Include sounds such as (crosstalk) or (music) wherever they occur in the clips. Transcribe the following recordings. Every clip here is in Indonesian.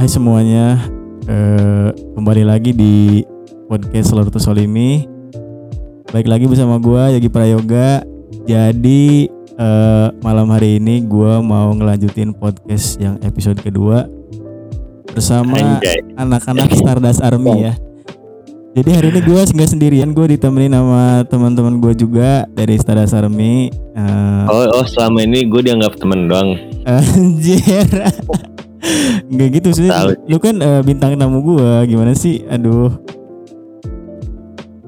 Hai semuanya, eh, kembali lagi di podcast Lortu Solimi. Baik lagi bersama gua Yogi Prayoga. Jadi eh, malam hari ini gua mau ngelanjutin podcast yang episode kedua bersama anak-anak Stardust Army ya. Jadi hari ini gue nggak sendirian, gue ditemenin sama teman-teman gue juga dari Stardust Army. Eh, Oh, oh selama ini gue dianggap temen doang. (laughs) Anjir. Enggak gitu sih. Lu kan eh, bintang tamu gua, gimana sih? Aduh.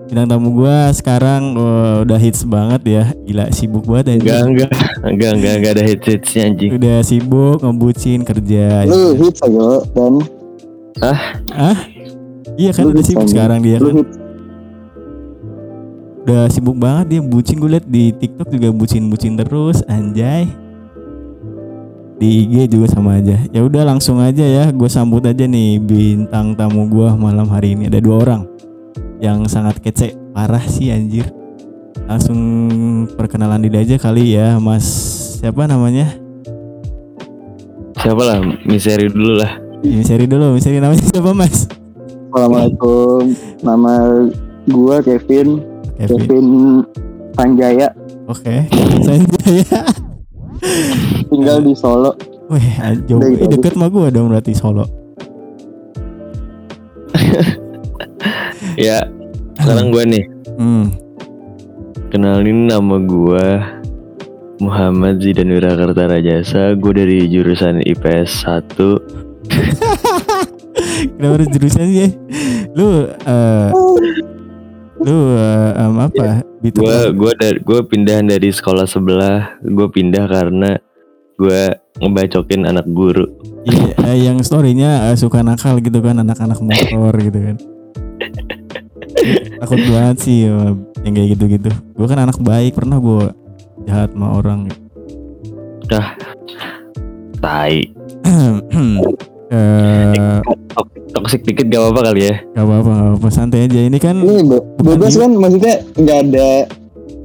Bintang tamu gua sekarang eh, udah hits banget ya. Gila sibuk banget Enggak, aja. enggak, enggak, enggak, enggak ada hits hitsnya anjing. Udah sibuk ngebucin kerja. Lu hits aja dan Ah? Iya kan Lu udah sibuk aja. sekarang dia lu kan. hits Udah sibuk banget dia bucin gue liat di TikTok juga bucin-bucin terus anjay. Di IG juga sama aja. Ya udah langsung aja ya, gue sambut aja nih bintang tamu gua malam hari ini ada dua orang yang sangat kece parah sih anjir. Langsung perkenalan diri aja kali ya, Mas. Siapa namanya? Siapa lah, miseri dulu lah. Ini seri dulu, seri namanya siapa Mas? Assalamualaikum nama gua Kevin Kevin. Kevin Sanjaya Oke. Sanjaya. Tinggal di Solo Wih, jauh Udah gitu eh, deket sama gua dong berarti Solo. (laughs) Ya, sekarang gue nih Hmm. kenalin nama gue Muhammad Zidan Wirakarta Rajasa. Gue dari jurusan IPS 1 (laughs) Kenapa harus jurusan sih? Lu eh lu eh, em, apa? Gitu. Gue gue dari gue pindahan dari sekolah sebelah. Gue pindah karena gue ngebacokin anak guru. Iya, eh, yang storynya eh, suka nakal gitu kan anak-anak motor gitu kan. Takut banget sih eh, yang kayak gitu-gitu. Gue kan anak baik, pernah gue jahat sama orang. Tai. (clears throat) eh Tok- Toxic dikit gak apa-apa kali ya. gak apa-apa, gak apa-apa, santai aja. Ini kan ini be- bebas di- kan maksudnya nggak ada,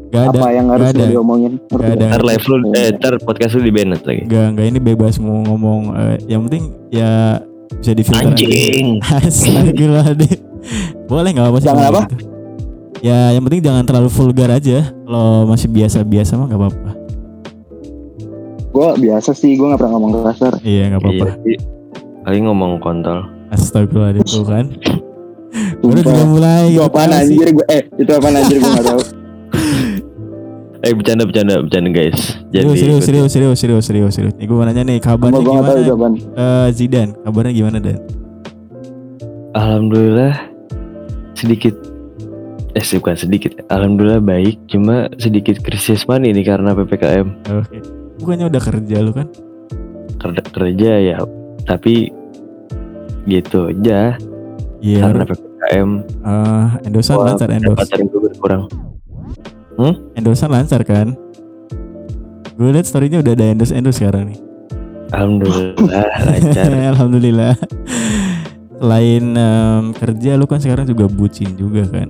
gak ada, apa yang harus gak ada. diomongin Gak ada. Ntar live lu, eh, ntar podcast lu di banned lagi. Gak, gak ini bebas mau ngomong. eh, yang penting ya bisa difilter. aja. Anjing. (laughs) Astagfirullahaladzim Boleh gak apa sih Jangan apa? gitu. Ya yang penting jangan terlalu vulgar aja Kalau masih biasa-biasa mah gak apa-apa gua biasa sih gua nggak pernah ngomong kasar Iya gak apa-apa Iya. Paling ngomong kontol. Astagfirullahaladzim tuh kan Udah juga mulai itu gitu apaan sih. anjir gua eh itu apaan anjir gua nggak tahu (laughs) Eh bercanda bercanda bercanda guys. Serius, serius, serius, serius, serius, serius, serius. Nih gue mau nanya nih kabarnya tahu itu gimana apaan Eh, Zidan, kabarnya gimana Dan? Alhamdulillah sedikit eh sih, bukan sedikit. Alhamdulillah baik, cuma sedikit krisis money nih karena ppkm Oke Bukannya udah kerja lu kan? kerja, kerja ya. Tapi gitu aja Iya karena ppkm. eh, Endosan wah, lancar endorse pendapatan gue berkurang. Endosan lancar kan? Gue liat storynya udah ada endorse-endorse sekarang nih Alhamdulillah (laughs) lancar. Alhamdulillah. Selain em, kerja lu kan sekarang juga bucin juga kan?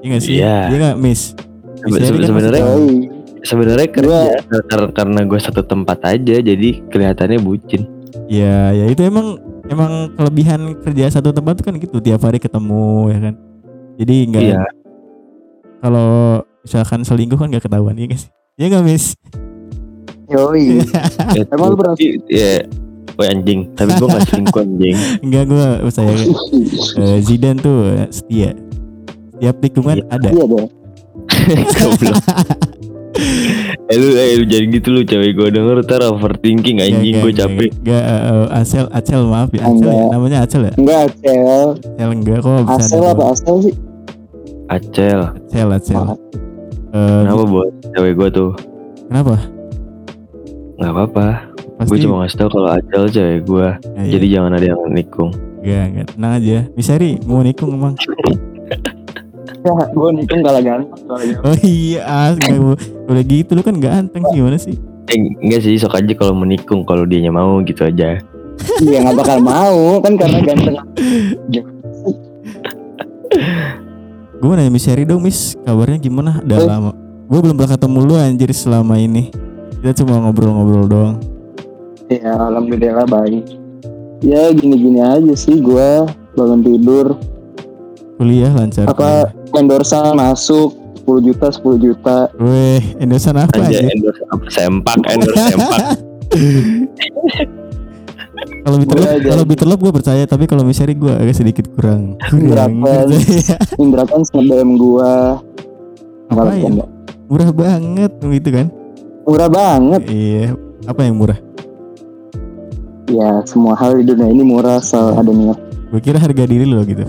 Iya gak sih? Iya. Iya gak Miss? Kan sebenarnya Yoi. sebenarnya kerja karena karena gue satu tempat aja jadi kelihatannya bucin. Ya, ya itu emang emang kelebihan kerja satu tempat tuh kan gitu tiap hari ketemu ya kan. Jadi nggak Iya. kalau misalkan selingkuh kan nggak ketahuan ya guys. Iya gak Miss? Yoi. (laughs) Emang lu pernah- Ya, Woi anjing, tapi gue gak selingkuh anjing Enggak gue saya eh, Zidane tuh eh, setia. Tiap tikungan ada. iya (laughs) Goblok (laughs) Eh lu, eh, lu jangan gitu lu cewek gue denger ntar overthinking anjing gue capek. Enggak Acel Acel maaf ya Acel ya namanya Acel ya? Enggak Acel. Acel enggak kok bisa Acel apa Acel sih? Acel. Acel Acel. Eh, Kenapa buat cewek gue tuh? Kenapa? Gak apa-apa. Pasti Gue cuma ngasih tau kalau Acel cewek gue Ya, ya. Jadi jangan ada yang nikung. Enggak enggak tenang aja. Misari mau nikung emang (laughs) gua nikung kalah ganteng oh iya ah udah gitu lu kan ganteng gimana sih? Eh enggak sih sok aja kalau menikung Kalau dianya mau gitu aja. Iya nggak bakal mau kan karena ganteng. Gue mau nanya Miss Sherry dong Miss. Kabarnya gimana? Udah Eh. lama. Gue belum pernah ketemu lu anjir selama ini. Kita cuma ngobrol-ngobrol doang. Ya alhamdulillah baik. Ya gini-gini aja sih gue bangun tidur Kuliah lancar. apa endorsan masuk 10 juta 10 juta Weh, endosan apa Aja aja? endorse apa sempak, endorse sempak. (laughs) Kalau Gua aja. kalau Bitterlop gue percaya, tapi kalau Miseri gue agak sedikit kurang. (laughs) Kurang. Berapa? percaya. Indra kan nge-DM gue Apa ya? Murah banget gitu kan? Murah banget Iya. Apa yang murah? Ya semua hal di dunia ini murah asal ada niat Gue kira harga diri lo gitu.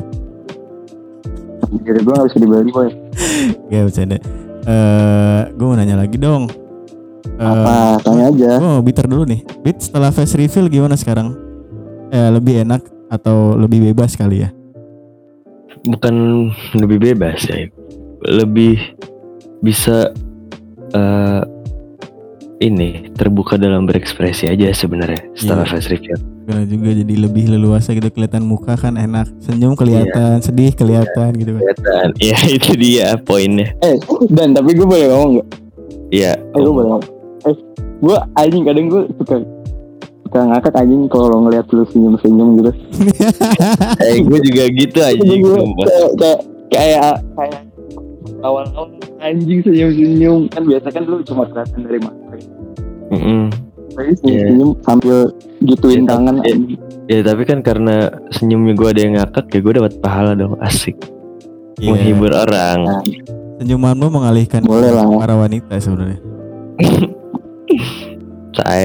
Jadi gue gak bisa dibeli boy Gak bercanda. Eh, gue mau nanya lagi dong. Eh, Apa? Tanya aja gue mau bitter dulu nih. Bit setelah face reveal gimana sekarang? Eh, lebih enak atau lebih bebas kali ya? Bukan lebih bebas ya. Lebih bisa eh ini terbuka dalam berekspresi aja sebenarnya setelah Iya. face reveal. Karena juga jadi lebih leluasa gitu kelihatan muka kan enak. Senyum kelihatan, sedih kelihatan gitu kan. Kelihatan. (laughs) Ya itu dia poinnya. Eh Dan tapi gue boleh ngomong gak? Iya. Eh gue boleh ngomong Eh gue anjing kadang gue suka Suka ngakak anjing kalau ngeliat lu senyum-senyum gitu (laughs) Eh gue juga gitu aja. Jadi gue kayak, kayak kayak kayak awal-awal anjing senyum-senyum kan biasa kan lu cuma kelihatan dari mata tapi senyum-senyum sambil gituin Iya, tangan iya. anjing. Ya tapi kan karena senyumnya gue ada yang ngakak ya gue dapat pahala dong asik Iya. menghibur orang. Nah, Senyumanmu mengalihkan Boleh lah. para wanita sebenarnya. (laughs)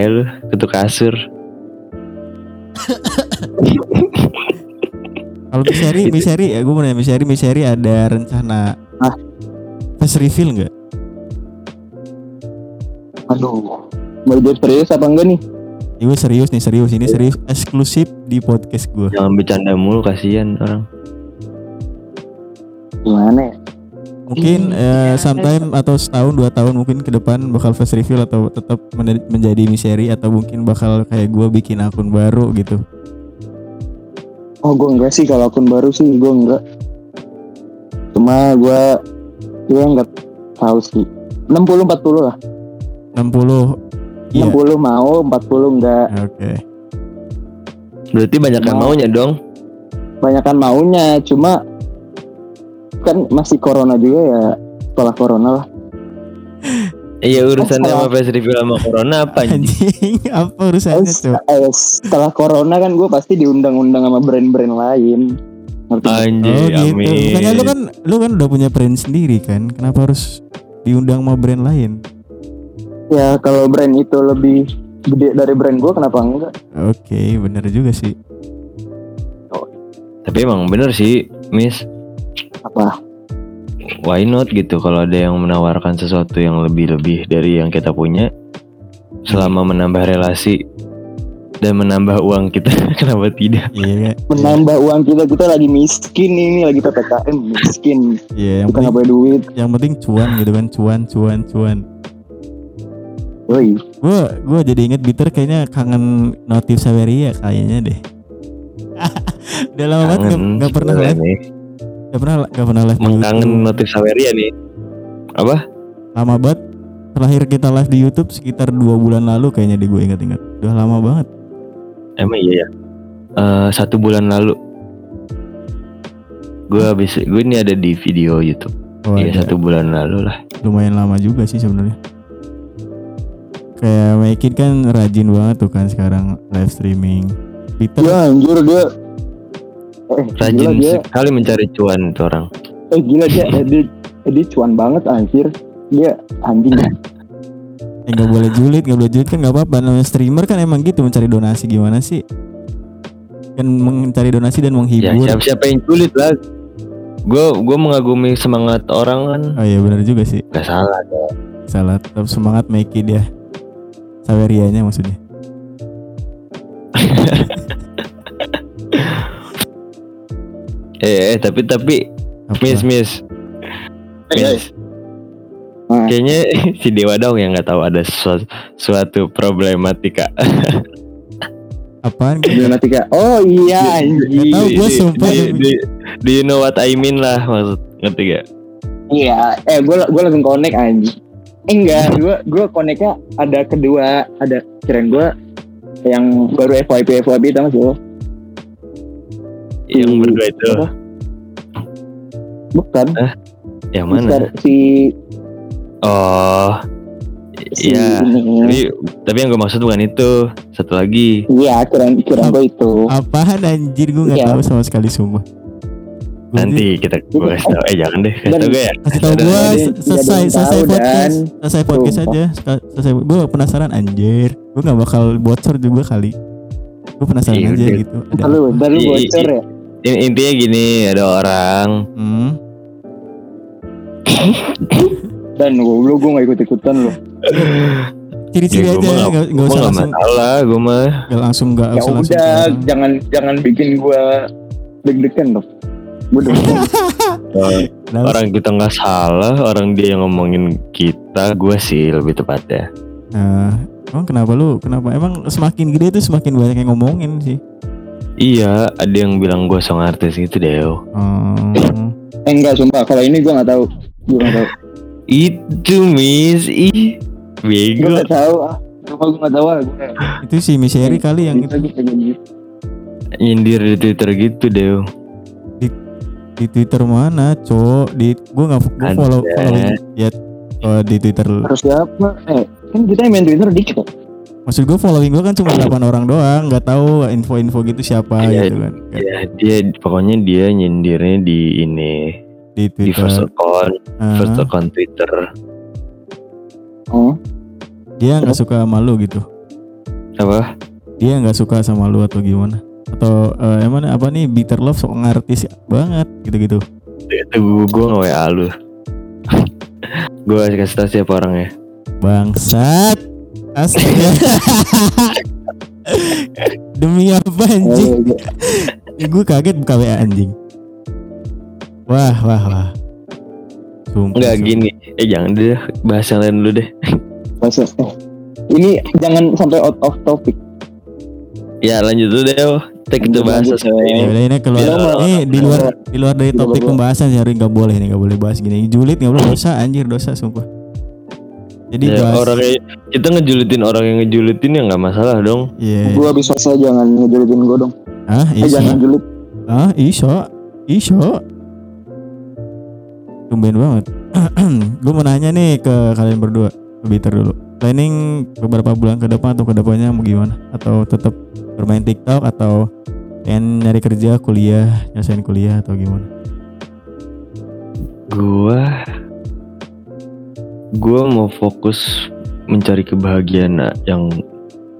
Lu ketuk kasur. Kalau Miseri, (laughs) Miseri ya gue mau nanya Miseri, Miseri ada rencana Ah. Face reveal nggak? aduh mau jadi serius apa enggak nih gue serius nih serius ini serius eksklusif di podcast gue. Jangan bercanda mulu kasihan orang. gimana ya Mungkin eh, sometime atau setahun dua tahun mungkin ke depan bakal face reveal atau tetap men- menjadi Miseri atau mungkin bakal kayak gue bikin akun baru gitu. oh gue enggak sih kalau akun baru sih gue enggak cuma gue gue enggak tahu sih 60 40 lah 60 Iya. 60 mau 40 enggak Oke. Berarti banyak yang Mau. maunya dong. banyakan maunya cuma kan masih corona juga ya setelah corona lah (laughs) Iya urusannya Oh, sama face reveal sama corona apa anjing? Anjing, (laughs) apa urusannya Eh, tuh? eh, setelah corona kan gue pasti diundang-undang sama brand-brand lain ngerti nggak? Oh Anjir, gitu. amin. Makanya lu kan lu kan udah punya brand sendiri kan. Kenapa harus diundang sama brand lain? ya kalau brand itu lebih gede dari brand gue kenapa enggak Oke, bener juga sih. Tapi emang bener sih, Miss. apa Why not gitu kalau ada yang menawarkan sesuatu yang lebih-lebih dari yang kita punya selama menambah relasi dan menambah uang kita (laughs) kenapa tidak? Iya, Kak. menambah uang kita kita lagi miskin ini lagi ppkm miskin Iya, yang kita penting duit yang penting cuan gitu kan, cuan, cuan, cuan. Yoi. Gue gue jadi inget Bitter kayaknya kangen notif Saweria kayaknya deh. (laughs) Udah lama banget nggak- Kangen nggak pernah live, nih. nggak pernah nggak pernah live. di Mengkangen notif Saweria nih. Apa? Lama banget. Terakhir kita live di YouTube sekitar dua bulan lalu kayaknya deh gue inget-inget. Udah lama banget. Emang iya ya. Eh, satu bulan lalu gue habis gue ini ada di video YouTube. Oh, Iya ada. satu bulan lalu lah. lumayan lama juga sih sebenarnya. Kayak Maikin kan rajin banget tuh kan sekarang live streaming. Peter ya anjir dia eh Rajin gila dia sekali mencari cuan tuh orang. eh gila dia (laughs) edit edit cuan banget anjir dia anjing (laughs) nggak boleh julid, nggak boleh julid kan nggak apa-apa. Namanya streamer kan emang gitu mencari donasi gimana sih? Kan mencari donasi dan Ya menghibur. siapa siapa yang sulit lah. Gue gue mengagumi semangat orang kan. Oh iya benar juga sih. Gak salah. Salah, tetap semangat Maiki dia. Sawerianya maksudnya. (laughs) Eh, eh tapi tapi Apa? Miss Miss Miss. Ah. Kayaknya (laughs) si Dewa dong yang nggak tahu ada suatu, suatu problematika. (laughs) Apaan? problematika oh iya anjing tahu gue sumpah. do, do, do you know what I mean lah maksud ngerti gak? iya eh gue gue langsung connect anjing eh, enggak gue gue connectnya ada kedua ada kirain gue yang baru FYP FYP tau sih lo yang berdua itu apa? bukan yang mana Mister- si oh iya. tapi tapi yang gue maksud bukan itu. Satu lagi. Iya kira kira gue itu. Apaan anjir? Gue nggak Iya. tahu sama sekali. Gua nanti kita gue kasih tau. Eh jangan deh. Kasih tau gue ya. kasih Ada gue selesai selesai tahu, podcast. Dan. selesai podcast aja. Selesai gue penasaran anjir. Gue nggak bakal bocor juga kali. Gue penasaran Iya, aja udah. gitu. Ada Lalu baru Iya, bocor ya? In- intinya gini ada orang hmm. (coughs) dan gue gue gak ikut ikutan lo ciri-ciri Ya, aja ya nggak- nggak nggak gue usah nggak langsung masalah gue mah. Nggak langsung nggak ya usah langsung udah orang. jangan jangan bikin gue deg-degan dong. Gue deg-degan. (laughs) Kenapa? orang kita nggak salah orang dia yang ngomongin kita gue sih lebih tepatnya. Nah, emang kenapa lu? Kenapa? Emang semakin gede tuh semakin banyak yang ngomongin sih. Iya ada yang bilang gue song artis gitu deh Hmm. eh enggak sumpah. Kalau ini gue gak tahu. Gue gak tahu itu miss. Gue bego. Gak tahu ah. Gue gak tahu ah. Gue itu si Michelle kali yang gue pengen gitu. Nyindir di twitter gitu deh di Twitter mana, cok? Di gua nggak Ada. follow following ya oh, di Twitter. harus siapa eh kan kita yang main Twitter dikit kok. Maksud gua following gua kan cuma 8 orang doang, nggak tahu info-info gitu siapa Iya, gitu kan. ya dia pokoknya dia nyindirnya di ini Di di first Twitter. account Ah, first account twitter oh dia nggak suka sama lu gitu. apa Dia nggak suka sama lu atau gimana? Atau eh, emang apa nih bitter love sok ngartis banget gitu-gitu. itu gue nge WA lu (laughs) gue kasih tau siapa orangnya Bangsat. Astaga. (laughs) Demi apa anjing? gue kaget buka WA anjing. Wah, wah, wah. Sumpah. Enggak sumpah. gini eh jangan deh bahas yang lain dulu deh Masa, eh. ini jangan sampai out of topic ya lanjut dulu deh oh. kita kita bahas ya. ini Ya udah ini keluar orang- ini di luar di luar dari topik pembahasan sih hari nggak boleh nih nggak boleh bahas gini. Julid nggak boleh dosa anjir dosa sumpah. Jadi Ya, bahas orang yang- kita ngejulitin orang yang ngejulitin ya nggak masalah dong Iya. gue bisa saya jangan ngejulitin gue dong Ah, eh jangan julit Ah, iso. Iso. Tumben banget. (clears throat) gue mau nanya nih ke kalian berdua, ke Bitter dulu. Planning beberapa bulan ke depan atau ke depannya mau gimana? Atau tetap bermain TikTok atau pengen nyari kerja, kuliah, nyelesain kuliah atau gimana? gua gua mau fokus mencari kebahagiaan yang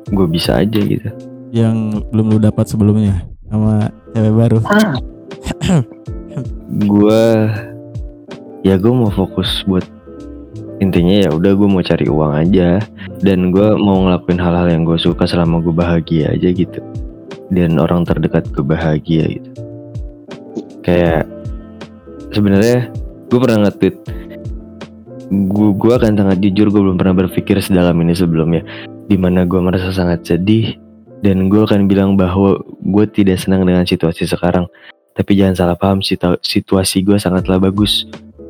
gue bisa aja gitu Yang belum lu dapat sebelumnya sama cewek baru. gua ya gue mau fokus buat intinya ya udah gue mau cari uang aja. Dan gue mau ngelakuin hal-hal yang gue suka selama gue bahagia aja gitu. Dan orang terdekat gue bahagia gitu. Kayak sebenarnya gue pernah nge-tweet gue gue akan sangat jujur gue belum pernah berpikir sedalam ini sebelumnya di mana gue merasa sangat sedih. Dan gue akan bilang bahwa gue tidak senang dengan situasi sekarang. Tapi jangan salah paham situ- situasi gue sangatlah bagus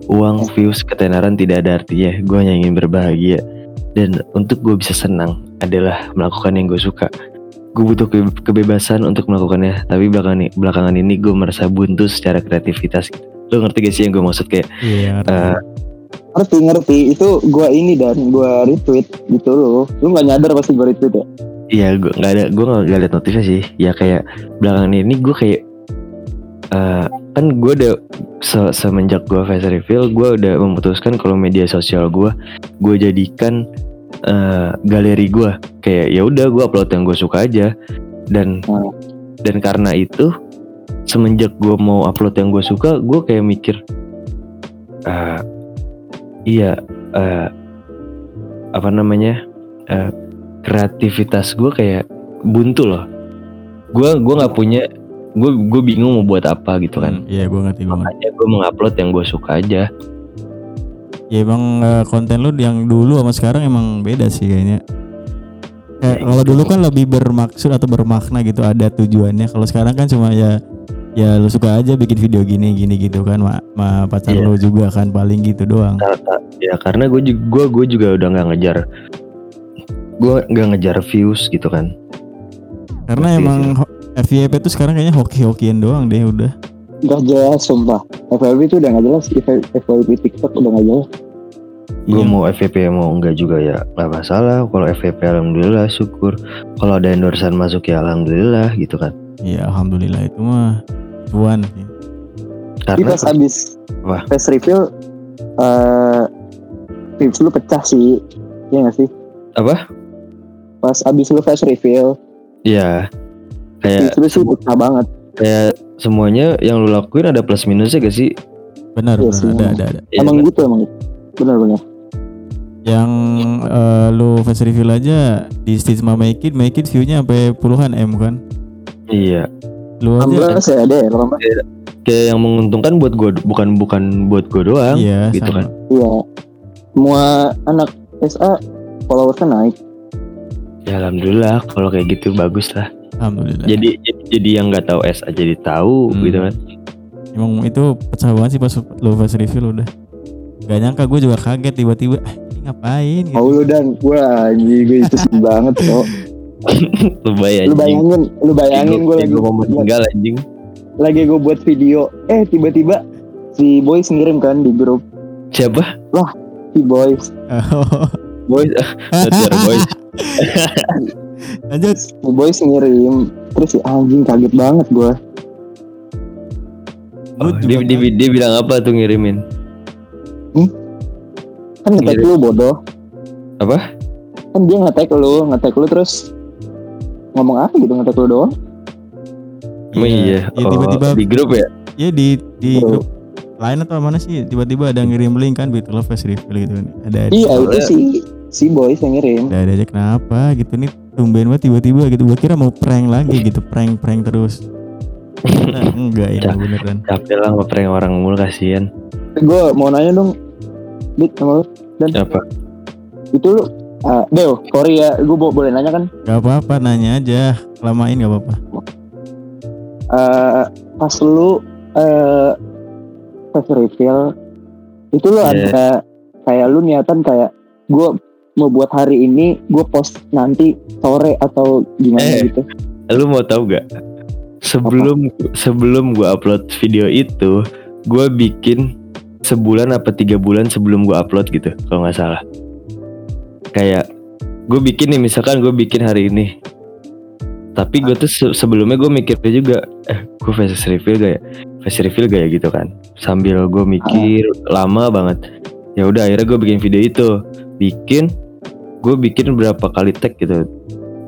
uang views ketenaran tidak ada artinya. Gue hanya ingin berbahagia. Dan untuk gue bisa senang adalah melakukan yang gue suka. Gue butuh ke- kebebasan untuk melakukannya. Tapi belakangan, ini- belakangan ini gue merasa buntu secara kreativitas. Lo ngerti gak sih yang gue maksud kayak Iya. eh, ngerti. Ngerti itu gue ini dan gue retweet gitu loh. Lu nggak nyadar pasti gue retweet ya? Iya gue nggak ada gue nggak nggak liat notifnya sih. Ya kayak belakangan ini gue kayak eh kan gue udah se- semenjak gue face reveal gue udah memutuskan kalau media sosial gue gue jadikan eh galeri gue kayak ya udah gue upload yang gue suka aja. Dan dan karena itu semenjak gue mau upload yang gue suka gue kayak mikir eh iya eh apa namanya eh, kreativitas gue kayak buntu loh. Gue gue nggak punya gue gue bingung mau buat apa gitu kan Iya, gue ngerti gue makanya gue mengupload yang gue suka aja Ya emang eh, konten lu yang dulu sama sekarang emang beda sih kayaknya. Kayak kalau dulu kan lebih bermaksud atau bermakna gitu ada tujuannya. Kalau sekarang kan cuma ya ya lu suka aja bikin video gini gini gitu kan ma, ma pacar Iya. lu juga kan paling gitu doang. ya karena gue juga gue gue juga udah nggak ngejar gue nggak ngejar views gitu kan Karena Ngerti emang ho- FYP tuh sekarang kayaknya hoki-hokian doang deh udah. Gak jelas sumpah FYP itu udah gak jelas FYP TikTok udah gak jelas Gue Iya. mau FVP mau enggak juga ya nggak masalah. Kalau FVP alhamdulillah syukur. Kalau ada endorsean masuk ya alhamdulillah gitu kan. Iya, alhamdulillah itu mah cuan. Tapi Karena pas habis Wah. face reveal eh Tips lu pecah sih Iya gak sih apa? Pas abis lu face reveal Ya kayak lu sih pecah banget kayak semuanya yang lu lakuin ada plus minusnya gak sih? Benar, Iya benar ada, ada, ada. Iya Emang kan? gitu emang gitu Bener-bener Yang eh, lu face reveal aja di stage sama Make It, Make It view-nya sampai puluhan M kan. Iya. Lu aja 16 ya ada ya 18 Kayak yang menguntungkan buat gue bukan bukan buat gue doang. iya gitu sama. kan. Iya Semua anak SA followersnya naik Ya alhamdulillah kalau kayak gitu bagus lah. Alhamdulillah. Jadi jadi yang nggak tahu S aja jadi tahu Hmm. gitu kan. Emang itu pecah banget sih pas lu face reveal udah. Gak nyangka gue juga kaget tiba-tiba ah, ini ngapain gitu. Mau lu dan gue anjing gue itu sedih banget kok (laughs) Lu anjing. bayangin Lu bayangin gue lagi gue mau meninggal anjing. Lagi gue buat video Eh tiba-tiba Si Boys ngirim kan di grup Siapa? Si Boys Oh, Boys. Your (laughs) boys. (laughs) Lanjut. Si Boys ngirim. Terus si anjing kaget banget gue Gua Oh, dia, dia, dia bilang apa tuh ngirimin? Kan ngetek lu bodoh. Apa? Kan dia ngetek lu Ngetek lu terus Ngomong apa gitu ngetek lu doang? Emang iya. Ya, Oh, tiba-tiba di grup ya? ya di di grup lain atau mana sih? Tiba-tiba ada ngirim link kan Beat Love face reveal gitu kan. Ada Iya itu Soalnya- si Si Boys yang ngirim. Ada aja kenapa gitu nih tumben banget tiba-tiba gitu gua kira mau prank lagi gitu prank prank terus Ternyata enggak ini Cak. beneran Capek lah ngeprank orang mulu kasihan. Gue mau nanya dong Dit sama lu Apa? Itu lu uh, Deo Korea Gue boleh nanya kan gak apa-apa nanya aja lamain gak apa-apa eh Pas lu eh Face reveal Itu lu Iya. ada Kayak lu niatan kayak Gue mau buat hari ini Gue post nanti sore atau gimana Eh. gitu Lu mau tahu gak? Sebelum sebelum gua upload video itu, gua bikin sebulan apa tiga bulan sebelum gua upload gitu, kalau nggak salah. Kayak gue bikin nih, misalkan gue bikin hari ini. Tapi gue tuh se- sebelumnya gue mikirnya juga, eh gue face reveal gak ya? Face reveal gak ya gitu kan? Sambil gue mikir lama banget. Ya udah akhirnya gue bikin video itu, bikin, gue bikin berapa kali tag gitu.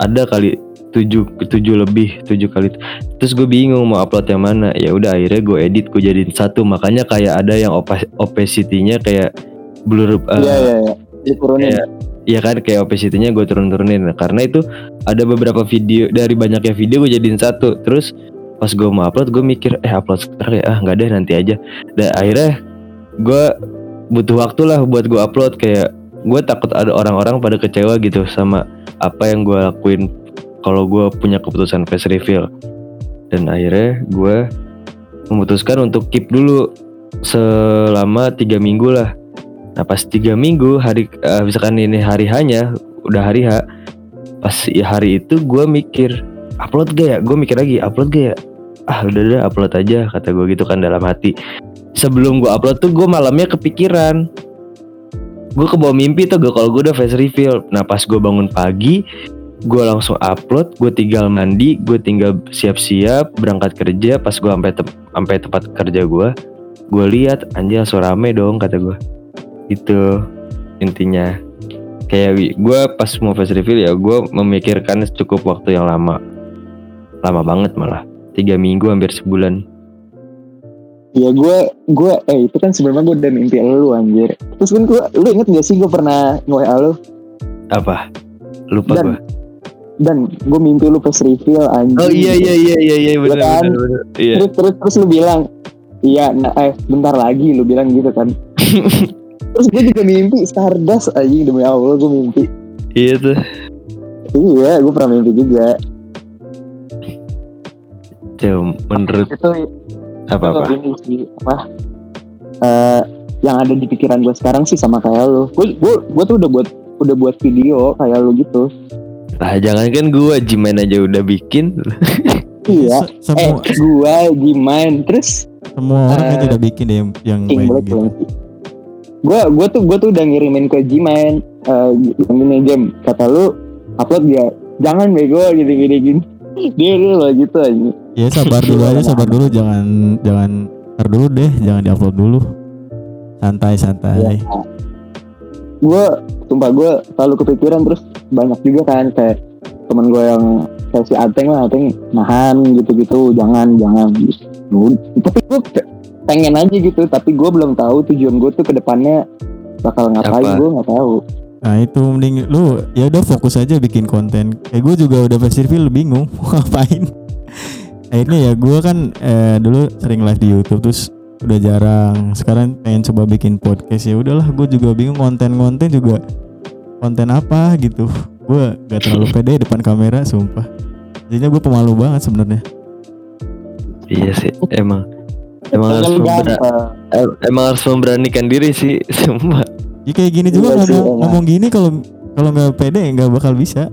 Ada kali tujuh tujuh lebih tujuh kali. Terus gue bingung mau upload yang mana. Ya udah akhirnya gue edit gue jadiin satu. Makanya kayak ada yang opa- opacity-nya kayak blur eh, Iya iya iya. Diturunin. kayak Iya kan kayak opacity-nya gue turun-turunin. Karena itu ada beberapa video Dari banyaknya video gue jadiin satu. Terus pas gue mau upload gue mikir Eh upload sekarang ya. Ah nggak deh nanti aja. Dan akhirnya gue butuh waktu lah buat gue upload. Kayak gue takut ada orang-orang pada kecewa gitu Sama apa yang gue lakuin Kalau gue punya keputusan face reveal. Dan akhirnya gue memutuskan untuk keep dulu Selama tiga minggu lah. Nah pas tiga minggu hari eh, misalkan ini hari hanya udah hari H pas ya hari itu gue mikir upload gak ya? Gue mikir lagi upload gak ya? Ah udah udah upload aja kata gue gitu kan dalam hati. Sebelum gue upload tuh gue malamnya kepikiran gue kebawa mimpi tuh gue kalau gue udah face reveal. Nah pas gue bangun pagi gue langsung upload gue tinggal mandi gue tinggal siap-siap berangkat kerja. Pas gue sampai tem- sampai tempat kerja gue gue lihat anjir langsung rame dong kata gue itu intinya. Kayak gue pas mau face reveal ya gue memikirkan cukup waktu yang lama. Lama banget malah. Tiga minggu hampir sebulan Iya gue gue eh itu kan sebenarnya gue udah mimpi lu anjir. Terus kan gue lu inget gak sih gue pernah nge-WA lu apa lupa Dan- gue dan gue mimpi lu pas reveal anjir. oh iya iya iya iya iya benar kan? benar benar iya Terus terus terus lu bilang iya nah, eh bentar lagi lu bilang gitu kan. (laughs) terus gue juga mimpi Stardust anjing demi Allah gue mimpi. iya tuh Iya gue pernah mimpi juga. Cuma menurut Itu apa apa itu ini sih apa eh yang ada di pikiran gue sekarang sih sama kayak lu. Gue gue gue tuh udah buat udah buat video kayak lu gitu. lah jangan kan gue Jimen aja udah bikin (laughs) Iya. Se- semua Eh, gua Jiman terus semua orang itu udah bikin deh yang yang gitu. Gua gua tuh gua tuh udah ngirimin ke Jiman eh yang ini game kata lu upload ya jangan bego gini gini gini dia lah gitu aja Ya sabar dulu aja, sabar dulu jangan jangan ntar dulu deh, jangan diupload dulu. Santai santai. ya. gue sumpah gue selalu kepikiran terus banyak juga kan kayak temen gue yang kayak si Ateng lah Ateng nahan gitu-gitu jangan jangan gitu. tapi gue pengen aja gitu tapi gue belum tahu tujuan gue tuh ke depannya bakal ngapain Apa? gue nggak tahu Nah itu mending lu ya udah fokus aja bikin konten. Kayak gue juga udah festival bingung (laughs) mau ngapain. Akhirnya ya gue kan eh, dulu sering live di YouTube terus udah jarang. Sekarang pengen coba bikin podcast ya udahlah gue juga bingung konten-konten juga konten apa gitu. Gue gak terlalu (laughs) pede depan kamera sumpah. Jadinya gue pemalu banget sebenarnya. Iya sih, emang emang harus emang harus memberanikan diri sih, (laughs) sumpah. Ya kayak gini juga Iya sih, ngomong ngomong gini kalau kalau nggak pede nggak bakal bisa.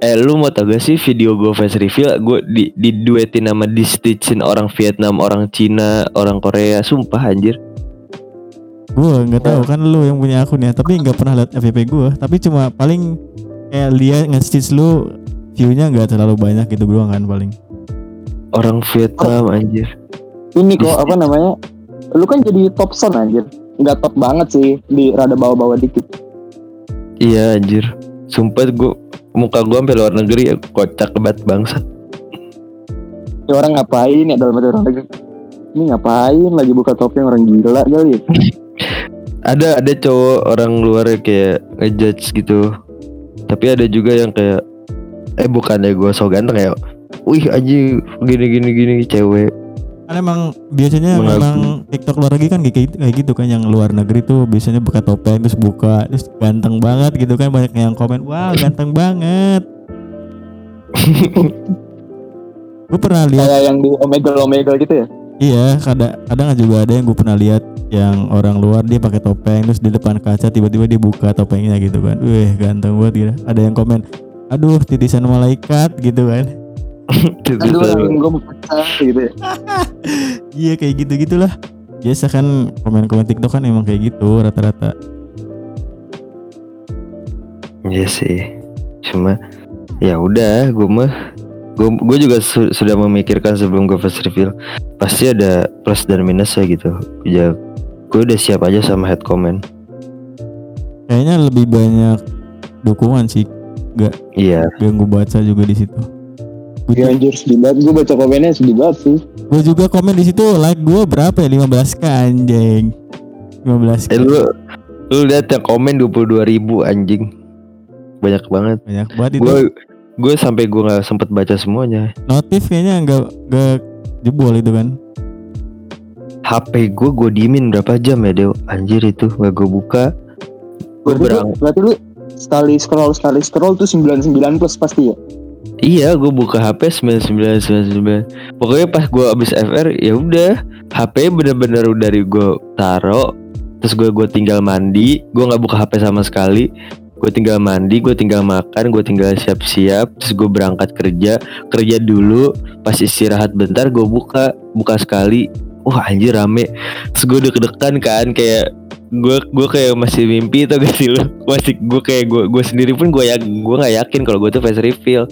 Eh lu mau tau gak sih video gue face reveal gue di diduetin sama di stitchin orang Vietnam, orang Cina, orang Korea, sumpah anjir. Gue nggak tahu kan lu yang punya akun ya, tapi nggak pernah lihat FYP gue. Tapi cuma paling kayak lihat nge-stitch lu view-nya nggak terlalu banyak gitu doang kan paling. Orang Vietnam anjir. ini kok apa namanya lu kan jadi top son anjir nggak top banget sih di rada bawah-bawah dikit Iya anjir. Sumpah gue muka gue sampai luar negeri ya kocak banget bangsat. ini orang ngapain ya dalam hati orang lagi ini ngapain lagi buka topeng orang gila kali ya (laughs) Ada ada cowok orang luar yang kayak ngejudge gitu. Tapi ada juga yang kayak eh bukannya gue so ganteng ya. Wih anjing gini gini gini cewek. Kan emang biasanya Mengaku. memang TikTok luar negeri kan kayak gitu, kayak gitu kan yang luar negeri tuh biasanya buka topeng terus buka terus ganteng banget gitu kan banyak yang komen wow ganteng banget. (laughs) gue pernah lihat kayak yang di Omegle Omegle gitu ya Iya, kadang kadang juga ada yang gue pernah lihat yang orang luar dia pakai topeng terus di depan kaca tiba-tiba dia buka topengnya gitu kan. Wih, ganteng banget gitu. Ada yang komen, "Aduh, titisan malaikat" gitu kan. (laughs) aduh yang gue mau pecah gitu ya (laughs) Iya, kayak gitu-gitulah. Biasa kan komen-komen TikTok kan emang kayak gitu rata-rata. Iya sih. Cuma ya udah gue mah gue gue juga su- sudah memikirkan sebelum gue first reveal pasti ada plus dan minusnya gitu. Ya gue udah siap aja sama head comment. Kayaknya lebih banyak dukungan sih Iya. yang gue baca juga di situ. Gue ya anjir sedih banget. Gue baca komennya sedih banget sih. Gue juga komen di situ like gue berapa ya? 15 k anjing. 15 k. Eh lu lu lihat yang komen 22 ribu anjing. Banyak banget. banyak banget itu. Gue gue sampai gue nggak sempet baca semuanya. notif kayaknya nggak nggak jebol itu kan. HP gue gue diemin berapa jam ya Dew Anjir itu gak gue buka. Gue berarti, berang lu, berarti lu sekali scroll sekali scroll tuh 99 plus pasti ya Iya gue buka HP 9999 Pokoknya pas gue abis FR ya udah. HP bener-bener dari gue taro. Terus gue gue tinggal mandi. Gue nggak buka HP sama sekali. Gue tinggal mandi, gue tinggal makan, gue tinggal siap-siap. Terus gue berangkat kerja. Kerja dulu Pas istirahat bentar gue buka. Buka sekali Wah anjir rame. Terus gue deg-degan kan Kayak gue gue kayak masih mimpi tau gak sih lu? Masih gue kayak gue gue sendiri pun gue ya gue nggak yakin kalau gue tuh face reveal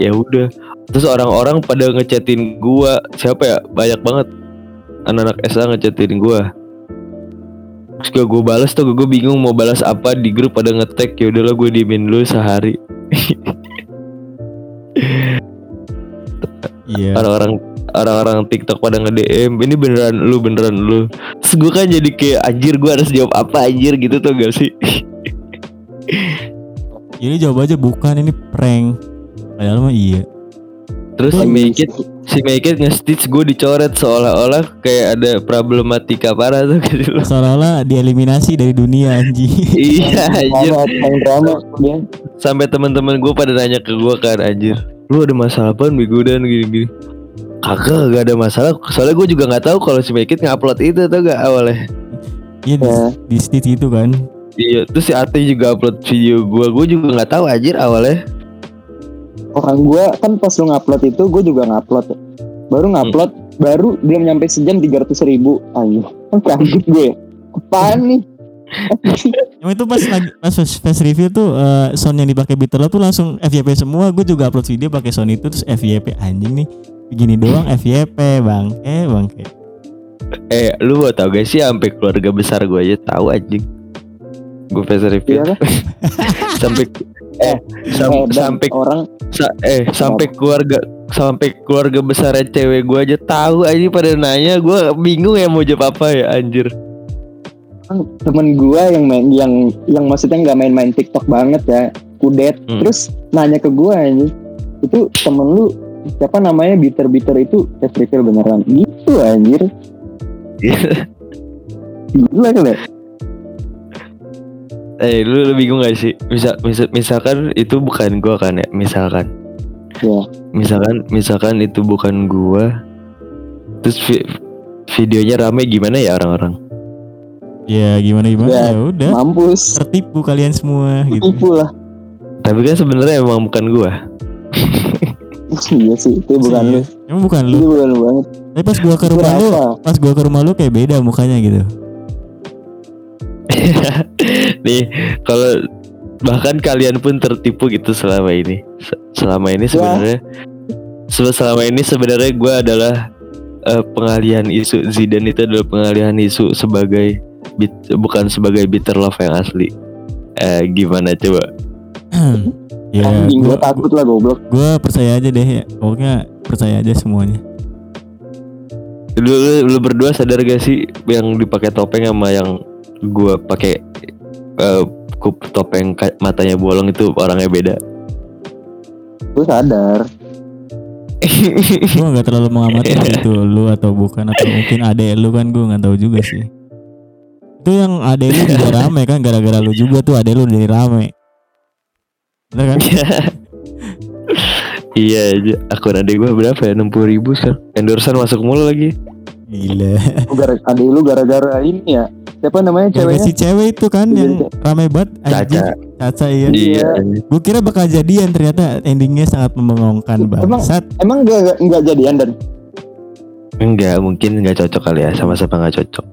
ya udah. Terus orang-orang pada ngechatin gua. Siapa ya? Banyak banget anak-anak SA ngechatin gua. Terus gue gue balas tuh gue bingung mau balas apa di grup pada ngetek. Ya udahlah gue diemin dulu sehari (laughs) iya. Orang-orang orang-orang TikTok pada nge DM ini beneran lu beneran lu. Terus gue kan jadi kayak anjir gue harus jawab apa anjir? Gitu tuh gak sih? (laughs) Ini jawab aja bukan ini prank. Padahal mah iya. Terus si Lagi- Make It si Make It nge-stitch gue dicoret seolah-olah kayak ada problematika parah tuh. Gitu (laughs) loh seolah-olah dieliminasi dari dunia anjing. (laughs) Iya anjir. Sampai teman-teman gue pada nanya ke gue kan anjir lu ada masalah apa bego? Dan gini-gini. Kagak gak ada masalah. Soalnya gue juga nggak tahu kalau si Make It ngupload itu tuh gak awalnya. Iya di, Ya. di stitch itu kan. Iya terus si Ate juga upload video gue gue juga nggak tahu anjir awalnya. Orang gue kan pas lu ngupload itu gue juga ngupload. Baru ngupload baru belum nyampe sejam tiga ratus ribu. Ayo kaget gue. Apaan nih Emang itu pas lagi pas fast review tuh eh, sound yang dipakai Bitter Love tuh langsung FYP semua. Gue juga upload video pakai sound itu terus FYP anjing nih. Begini doang FYP bangke bangke. Eh, lu mau tau gak sih sampai keluarga besar gue aja tahu anjing. Gue face review Iya kan? (laughs) sampai eh sam- Eh, dan sampai orang sa- eh sampai keluarga sampai keluarga besar cewek gue aja tahu aja pada nanya gue bingung ya mau jawab apa ya anjir. Temen gue yang main yang yang maksudnya nggak main-main TikTok banget ya kudet Hmm. terus nanya ke gue ini itu temen lu siapa namanya bitter bitter itu tes refill beneran gitu anjir (laughs) gila kan eh lu, lu bingung gak sih? Misal, misal misalkan itu bukan gue kan ya, misalkan. Ya. Misalkan misalkan itu bukan gua terus vi- videonya rame gimana ya orang-orang? Ya gimana gimana Ya, ya udah mampus tertipu kalian semua gitu. tipu lah Tapi kan sebenarnya emang bukan gua. iya sih itu bukan Iya. lu Emang bukan itu lu. bukan lu banget Tapi pas gua ke Itu rumah lu, pas gua ke rumah lu kayak beda mukanya gitu. (laughs) Nih, kalau bahkan kalian pun tertipu gitu selama ini. Se- Selama ini sebenarnya se- selama ini sebenarnya gua adalah eh, pengalihan isu Zidane itu adalah pengalihan isu sebagai bit- bukan sebagai bitter love yang asli. Eh gimana coba? ya anjing gue gua, takut lah goblok gua percaya aja deh ya. Pokoknya percaya aja semuanya. Lu, lu, lu berdua sadar gak sih yang dipakai topeng sama yang gua pakai eh, kup topeng matanya bolong itu orangnya beda. gue sadar Gua nggak terlalu mengamati (laughs) itu lu atau bukan atau mungkin adek lu kan gua nggak tahu juga sih. Itu yang adek lu juga (laughs) rame kan gara-gara lu juga tuh adek lu jadi rame. Bener kan? iya. Aja. Akun adek gua berapa ya? 60 ribu sekarang Endorsean masuk mulu lagi. Gila. Gara adek lu gara-gara ini ya? Siapa namanya ceweknya? si cewek itu kan yang rame banget. Anjing. Caca. Caca iya. Iya. Gue kira bakal jadian ternyata endingnya sangat membengongkan Emang- bangsat. emang gak nggak jadian dan? Enggak mungkin nggak cocok kali ya. Sama-sama nggak cocok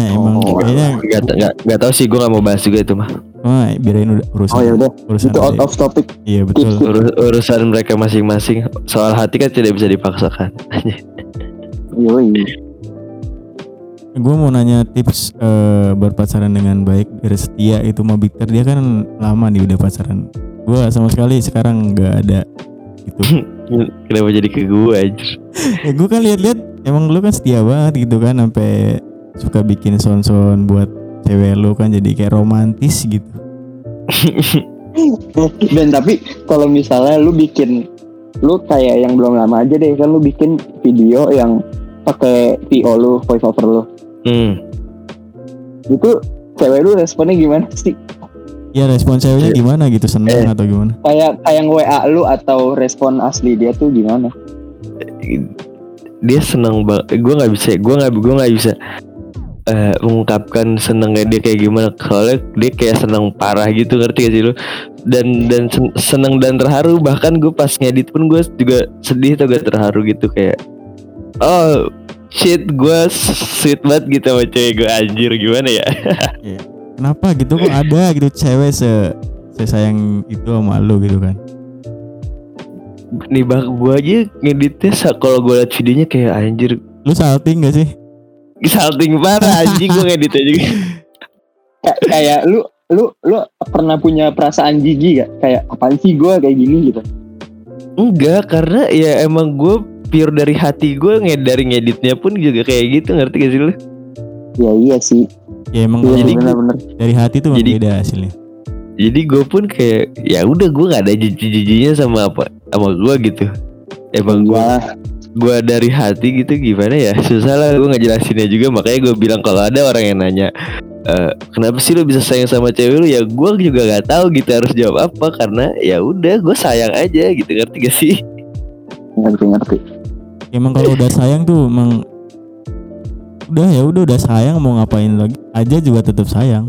(clears throat) Emang Oh, kayaknya Nggak nggak nggak tahu sih gua nggak mau bahas juga itu mah wah, biarin udah urusan. oh ya udah urusan itu out of topic Iya betul. Urus- Urusan mereka masing-masing Soal hati kan tidak bisa dipaksakan Yoi. Gue mau nanya tips eh, berpacaran dengan baik biar setia itu mau Victor dia kan lama nih udah pacaran. Gue sama sekali sekarang nggak ada gitu. (laughs) Kenapa jadi ke gua anjir ya gue kan lihat-lihat emang lu kan setia banget gitu kan sampai suka bikin sound-sound buat cewek lu kan jadi kayak romantis gitu. (laughs) dan tapi kalau misalnya lu bikin lu kayak yang belum lama aja deh kan lu bikin video yang pakai VO lu voice over lu Hmm itu cewek lu responnya gimana sih Ya respon ceweknya Iya. gimana gitu seneng Eh. atau gimana? kayak kayak WA lu atau respon asli dia tuh gimana dia senang banget gue nggak bisa gue nggak gue nggak bisa eh, mengungkapkan senengnya dia kayak gimana. Soalnya dia kayak senang parah gitu ngerti gak sih lu? Dan dan sen- seneng dan terharu. Bahkan gue pas ngedit pun gue juga sedih tuh gak terharu gitu kayak oh shit gue sweet banget gitu sama cewek gue anjir gimana ya? (laughs) Kenapa gitu? Kok ada gitu cewek se sesayang itu sama lu gitu kan? nih bang gue aja ngeditnya kalau gue liat videonya kayak anjir. Lu salting gak sih? Salting parah anjing gue ngeditnya juga Kay- kayak lu lu lu pernah punya perasaan jijik gak kayak apaan sih gue kayak gini gitu Enggak, karena ya emang gue pure dari hati gue nged dari ngeditnya pun juga kayak gitu ngerti gak sih lu? ya iya sih Ya emang iya kalau bener-bener dari hati tuh Jadi- beda hasilnya. Jadi gue pun kayak ya udah gue nggak ada jijik-jijiknya sama apa sama gue gitu. Emang gue. Gue dari hati gitu gimana ya susah lah gue ngejelasinnya juga makanya gue bilang kalau ada orang yang nanya "Eh, kenapa sih lu bisa sayang sama cewek lu ya gue juga nggak tahu gitu harus jawab apa karena ya udah gue sayang aja gitu ngerti gak sih? ngerti ngerti Emang kalau udah sayang tuh emang udah ya udah udah sayang mau ngapain lagi aja juga tetap sayang.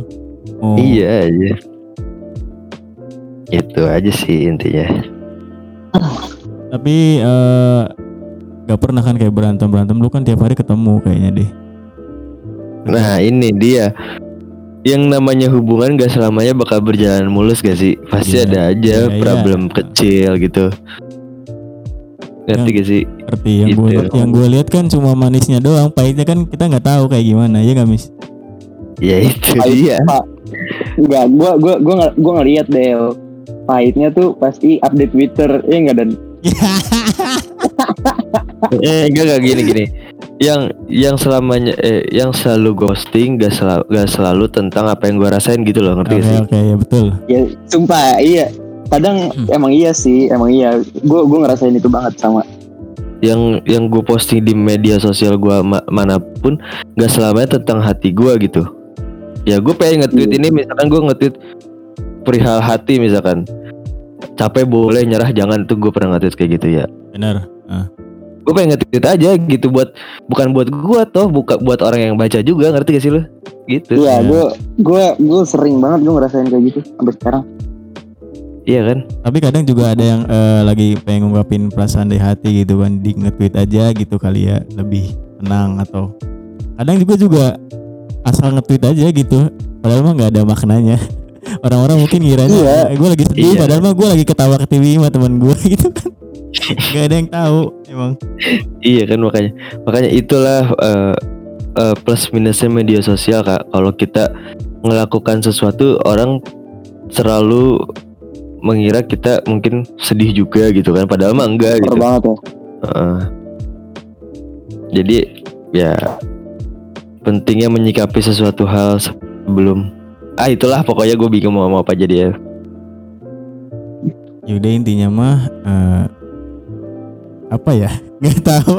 Oh, Iya aja. Itu aja sih intinya. Tapi eh gak pernah kan kayak berantem berantem lu kan tiap hari ketemu kayaknya deh. Nah ini dia yang namanya hubungan gak selamanya bakal berjalan mulus gak sih? Pasti Iya, ada aja iya, iya. problem kecil gitu. Ngerti gak sih? Seperti yang gue Gitu. yang gue lihat kan cuma manisnya doang, pahitnya kan kita nggak tahu kayak gimana ya gak mis? Ya itu Pahit, dia. Enggak, gua gua gua nggak gua ngeliat deh. Pahitnya tuh pasti update Twitter, ya enggak dan (laughs) Eh enggak enggak gini gini. Yang yang selamanya eh yang selalu ghosting gak selalu gak selalu tentang apa yang gua rasain gitu loh, ngerti Oke gak sih? oke ya betul. ya sumpah iya. Kadang Hmm. emang iya sih, emang iya. Gua gua ngerasain itu banget sama. Yang yang gue posting di media sosial gua ma- mana pun gak selamanya tentang hati gua gitu. Ya gue pengen nge-tweet Iya. ini misalkan gue nge-tweet perihal hati misalkan. Capek boleh nyerah jangan tuh gue pernah nge-tweet kayak gitu ya. Benar. Ah. Gue pengen nge-tweet aja gitu buat bukan buat gua toh, bukan buat orang yang baca juga, ngerti gak sih lu? Gitu. Iya, Iya. gua gua gua sering banget gua ngerasain kayak gitu sampai sekarang. Iya kan? Tapi kadang juga ada yang eh, lagi pengen ngungkapin perasaan di hati gitu kan di nge-tweet aja gitu kali ya lebih tenang atau kadang juga juga asal nge-tweet aja gitu padahal mah nggak ada maknanya (laughs) orang-orang mungkin ngiranya Iya. gue lagi sedih Iya. padahal mah gue lagi ketawa ke TV sama teman gue (laughs) gitu kan nggak ada yang tahu emang Iya kan makanya makanya itulah eh, eh, plus minusnya media sosial kak. Kalau kita melakukan sesuatu orang selalu mengira kita mungkin sedih juga gitu kan. Padahal mah enggak Parah gitu. banget ya. Heeh. Jadi ya pentingnya menyikapi sesuatu hal sebelum ah itulah pokoknya gue bingung mau ngomong apa jadi ya. yaudah intinya mah eh, apa ya? Nggak tahu.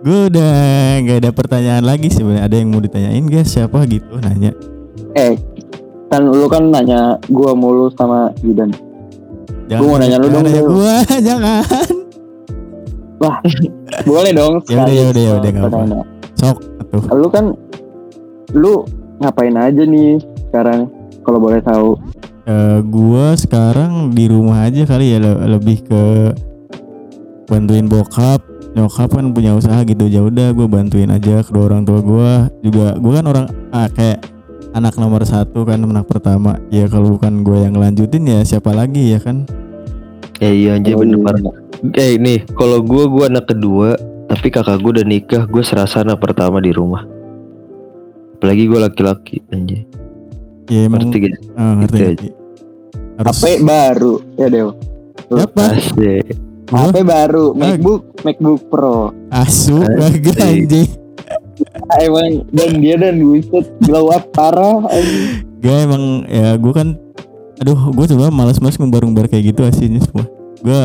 Gue udah nggak ada pertanyaan lagi sebenarnya. Ada yang mau ditanyain guys siapa gitu? Nanya. Eh, kan lu kan nanya gua mulu sama Yudan. jangan mau nanya lu dong, nanya gua. (laughs) Jangan. Boleh dong Ya udah, ya udah, ya udah, pertanyaan. sok atuh. Lu kan lu ngapain aja nih sekarang? Kalau boleh tahu? Eh, gua sekarang di rumah aja kali ya le- lebih ke bantuin bokap nyokap kan punya usaha gitu ya udah gue bantuin aja kedua orang tua gua juga gua kan orang ah, kayak anak nomor satu kan anak pertama ya kalau bukan gue yang ngelanjutin ya siapa lagi ya kan Ya iya aja Oh, bener banget. Eh nih, kalau gue gue anak kedua, tapi kakak gue udah nikah, gue serasa anak pertama di rumah. Apalagi gue laki-laki, anjay. Ya emang Ngerti gak? ah, ngerti, Gitu ngerti. harus HP baru ya Dew. Asik. Gua? HP baru. MacBook, MacBook Pro. asu kagak anjing Ah, emang dan dia dan buset glow up parah. anjing. Gak emang ya gue kan Aduh gue coba males-males ngumbar-ngumbar kayak gitu aslinya semua Gue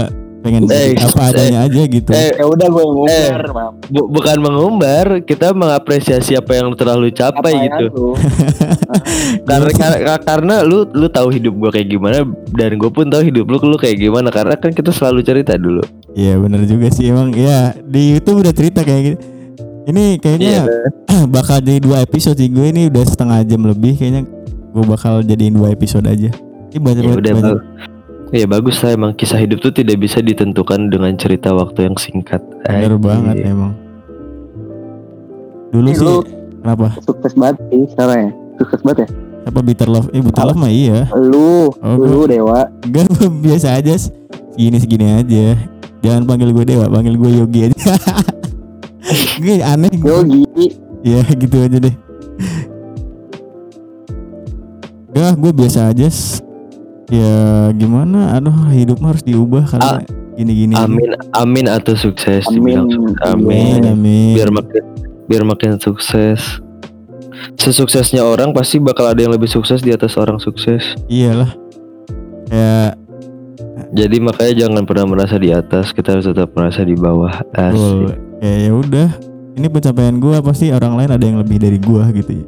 pengen Eh, apa adanya aja gitu Eh, Ya udah gue ngumbar, Mam. bu- bukan mengumbar, kita mengapresiasi apa yang telah lu capai Apa gitu. yang (laughs) tuh? Karena, karena karena lu lu tahu hidup gue kayak gimana dan gue pun tahu hidup lu lu kayak gimana karena kan kita selalu cerita dulu. Iya bener juga sih emang Ya di Youtube udah cerita kayak gitu Ini Iya. kayaknya (clears throat) bakal jadi dua episode sih Gue ini udah setengah jam lebih Kayaknya gue bakal jadiin dua episode aja Ini banyak Ya banget udah banyak. bang. Ya bagus lah emang kisah hidup tuh tidak bisa ditentukan dengan cerita waktu yang singkat. Bener Anjay. banget emang Dulu Ih, sih lu Kenapa? sukses banget sih sekarang ya. Sukses banget ya. Apa Bitter Love? Eh Bitter Love mah iya Lu, Oh, lu Dewa. Enggak gue (laughs) biasa aja Segini segini aja Jangan panggil gue Dewa Panggil gue Yogi aja (laughs) Gue aneh gue Yogi. Ya gitu aja deh Ya gue biasa aja Ya gimana Aduh hidup mah harus diubah Ah, Karena gini-gini Amin amin atau sukses Amin. Amin Amin. amin Biar makin biar makin sukses. Sesuksesnya orang pasti bakal ada yang lebih sukses di atas orang sukses. Iyalah Ya Jadi makanya jangan pernah merasa di atas, kita harus tetap merasa di bawah. betul. Asik. Ya ya udah Ini pencapaian gue Pasti orang lain ada yang lebih dari gue gitu ya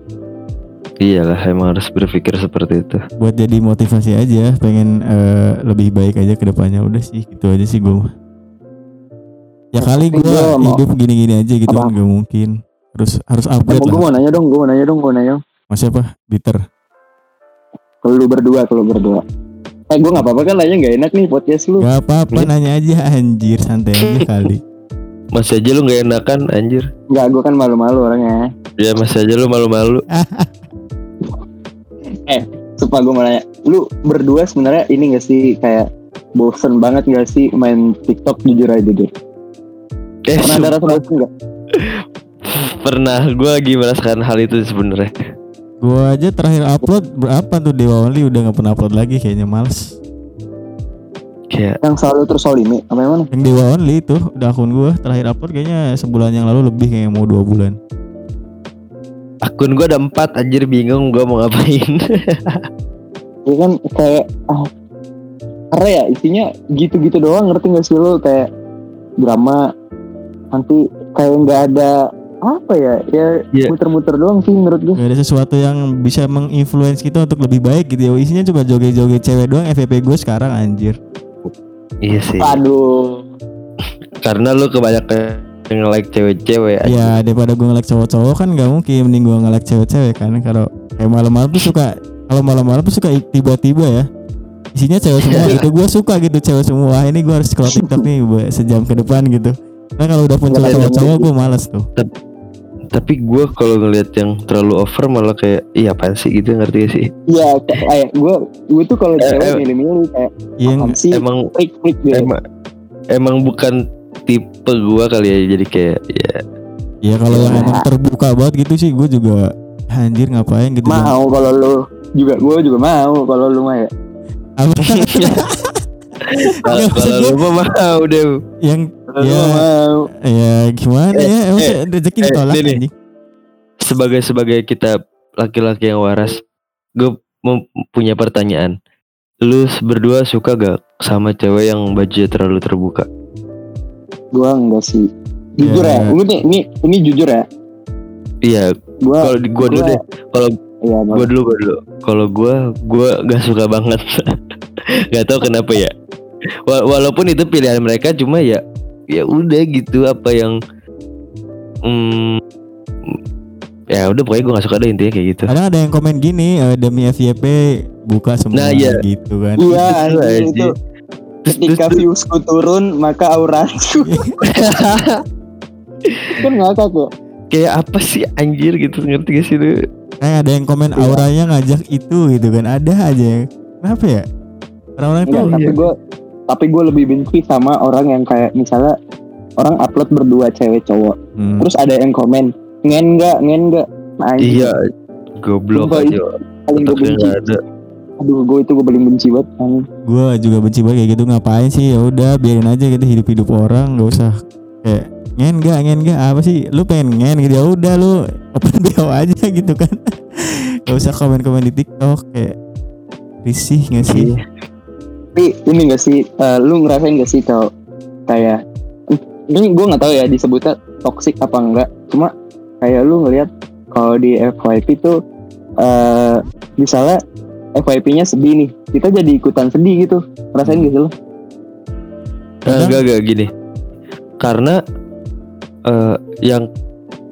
Iyalah emang harus berpikir seperti itu. Buat jadi motivasi aja Pengen eh, lebih baik aja ke depannya Udah sih gitu aja sih gue Ya kali gue hidup gini-gini aja gitu Apa? kan Gak mungkin Harus harus upgrade gue lah mau nanya dong, gue mau nanya dong, gue nanya. dong. Mas siapa? Bitter Kalau lu berdua, kalau lu berdua. Eh gue nggak apa-apa kan nanya nggak enak nih podcast lu. Gak apa-apa nanya aja anjir santai aja (laughs) kali. Masih aja lu gak enakan anjir. Nggak, gue kan malu-malu orangnya. Ya masih aja lu malu-malu. (laughs) Sumpah gue mau nanya, lu berdua sebenarnya ini gak sih kayak bosen banget gak sih main TikTok jujur aja deh. Eh, Pernah ada rasa bosen gak? pernah gue lagi merasakan hal itu sebenarnya. Gua aja terakhir upload berapa tuh Dewa Only udah nggak pernah upload lagi kayaknya males. Kayak Yang selalu tersolimi apa yang mana? Yang Dewa Only itu udah akun gua terakhir upload kayaknya sebulan yang lalu lebih kayak mau dua bulan. Akun gue ada empat anjir bingung gue mau ngapain. (laughs) Ya kan kayak ah, karena ya isinya gitu-gitu doang ngerti gak sih lu kayak drama nanti kayak nggak ada apa ya ya Iya. muter-muter doang sih menurut gue. Gak ada sesuatu yang bisa menginfluence kita untuk lebih baik gitu ya. Isinya cuma joget-joget cewek doang FVP gue sekarang anjir. iya sih. Aduh. (laughs) Karena lu kebanyakan nge-like cewek-cewek. Ya daripada gue nge-like cowok-cowok kan gak mungkin mending gue nge-like cewek-cewek kan kalau kayak malam-malam tuh suka kalau malam-malam tuh suka tiba-tiba ya isinya cewek semua (laughs) gitu gue suka gitu cewek semua ini gue harus scroll TikTok nih buat sejam ke depan gitu nah kalau udah muncul Iya, iya, cowok-cowok iya. gue males tuh Tapi gue kalau ngeliat yang terlalu over malah kayak iya apaan sih gitu ngerti gak sih? Ya kayak gue gue tuh kalau Eh, cewek eh. milih-milih kayak yang sih Emang freak gitu. emang emang bukan tipe gue kali ya jadi kayak ya ya kalau yang Ya. emang terbuka banget gitu sih gue juga anjir ngapain gitu. Mau kalau lu juga gue juga mau kalau lu mah ya. (laughs) Kalau lu mah mau deh. yang Ya. mau. ya gimana Eh, ya emang eh, rezeki eh, ditolak ini Sebagai sebagai kita laki-laki yang waras, gue punya pertanyaan. Lu berdua suka gak sama cewek yang bajunya terlalu terbuka? Gua enggak sih. Jujur Ya. ya, ini nih, ini ini jujur ya. Iya, Gua kalau di gua dulu gua- deh. Kalau Iya, Gue dulu, gue dulu. Kalau gue, gue gak suka banget. (laughs) gak tahu kenapa ya. Wa- Walaupun itu pilihan mereka, cuma ya, ya udah gitu. Apa yang, hmm, ya udah pokoknya gue gak suka deh intinya kayak gitu. kadang ada yang komen gini eh, demi FYP buka semua Nah, iya. gitu kan Iya, Itu itu Terus, ketika viewsku turun maka auraku (laughs) kan ngakak ya. kayak apa sih anjir gitu. Ngerti gak sih lu? kayak ada yang komen Iya. auranya ngajak itu gitu kan. Ada aja. Yang kenapa ya? Orang-orang tuh Enggak, tapi gue tapi gue lebih benci sama orang yang kayak misalnya orang upload berdua cewek cowok. Hmm, terus ada yang komen ngen enggak ngen enggak nah, Iya, goblok aja. paling gue benci. nggak ada. Aduh gue itu gue paling benci banget gue juga benci banget kayak gitu. Ngapain sih? Ya udah biarin aja gitu hidup hidup orang nggak usah kayak ngen gak ngen gak apa sih? Lu pengen ngen gitu. Ya udah lu open (laughs) bio aja gitu kan. Gak usah komen komen di tiktok kayak risih gak sih? Iya. tapi ini gak sih eh, lu ngerasain gak sih kalau kayak ini gue nggak tahu ya disebutnya toxic apa enggak cuma kayak lu ngelihat kalau di FYP tuh eh misalnya FYP-nya sedih nih. Kita jadi ikutan sedih gitu. Ngerasain gak sih lu Nah, enggak enggak gini. Karena eh yang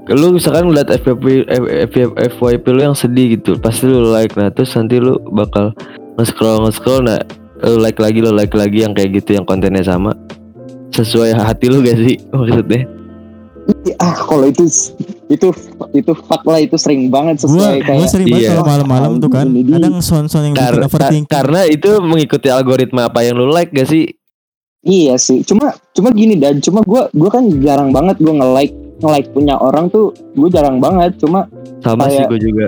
lu misalkan ngeliat FYP F- F- FYP lu yang sedih gitu, pasti lu like. Nah terus nanti lu bakal nge-scroll nge-scroll. Nah lu like lagi lu like lagi yang kayak gitu yang kontennya sama. Sesuai hati lu gak sih (laughs) maksudnya? Ih, ah kalau itu itu itu fuck lah itu sering banget sesuai gue kayak sering banget Iya. kalau malam-malam tuh kan. Kadang son-son yang Kar- overthinking. karena itu mengikuti algoritma apa yang lu like gak sih? Iya sih, cuma cuma gini dan. Cuma gua gua kan jarang banget gua nge-like nge-like punya orang tuh gue jarang banget. Cuma Sama sih Kayak- gue juga.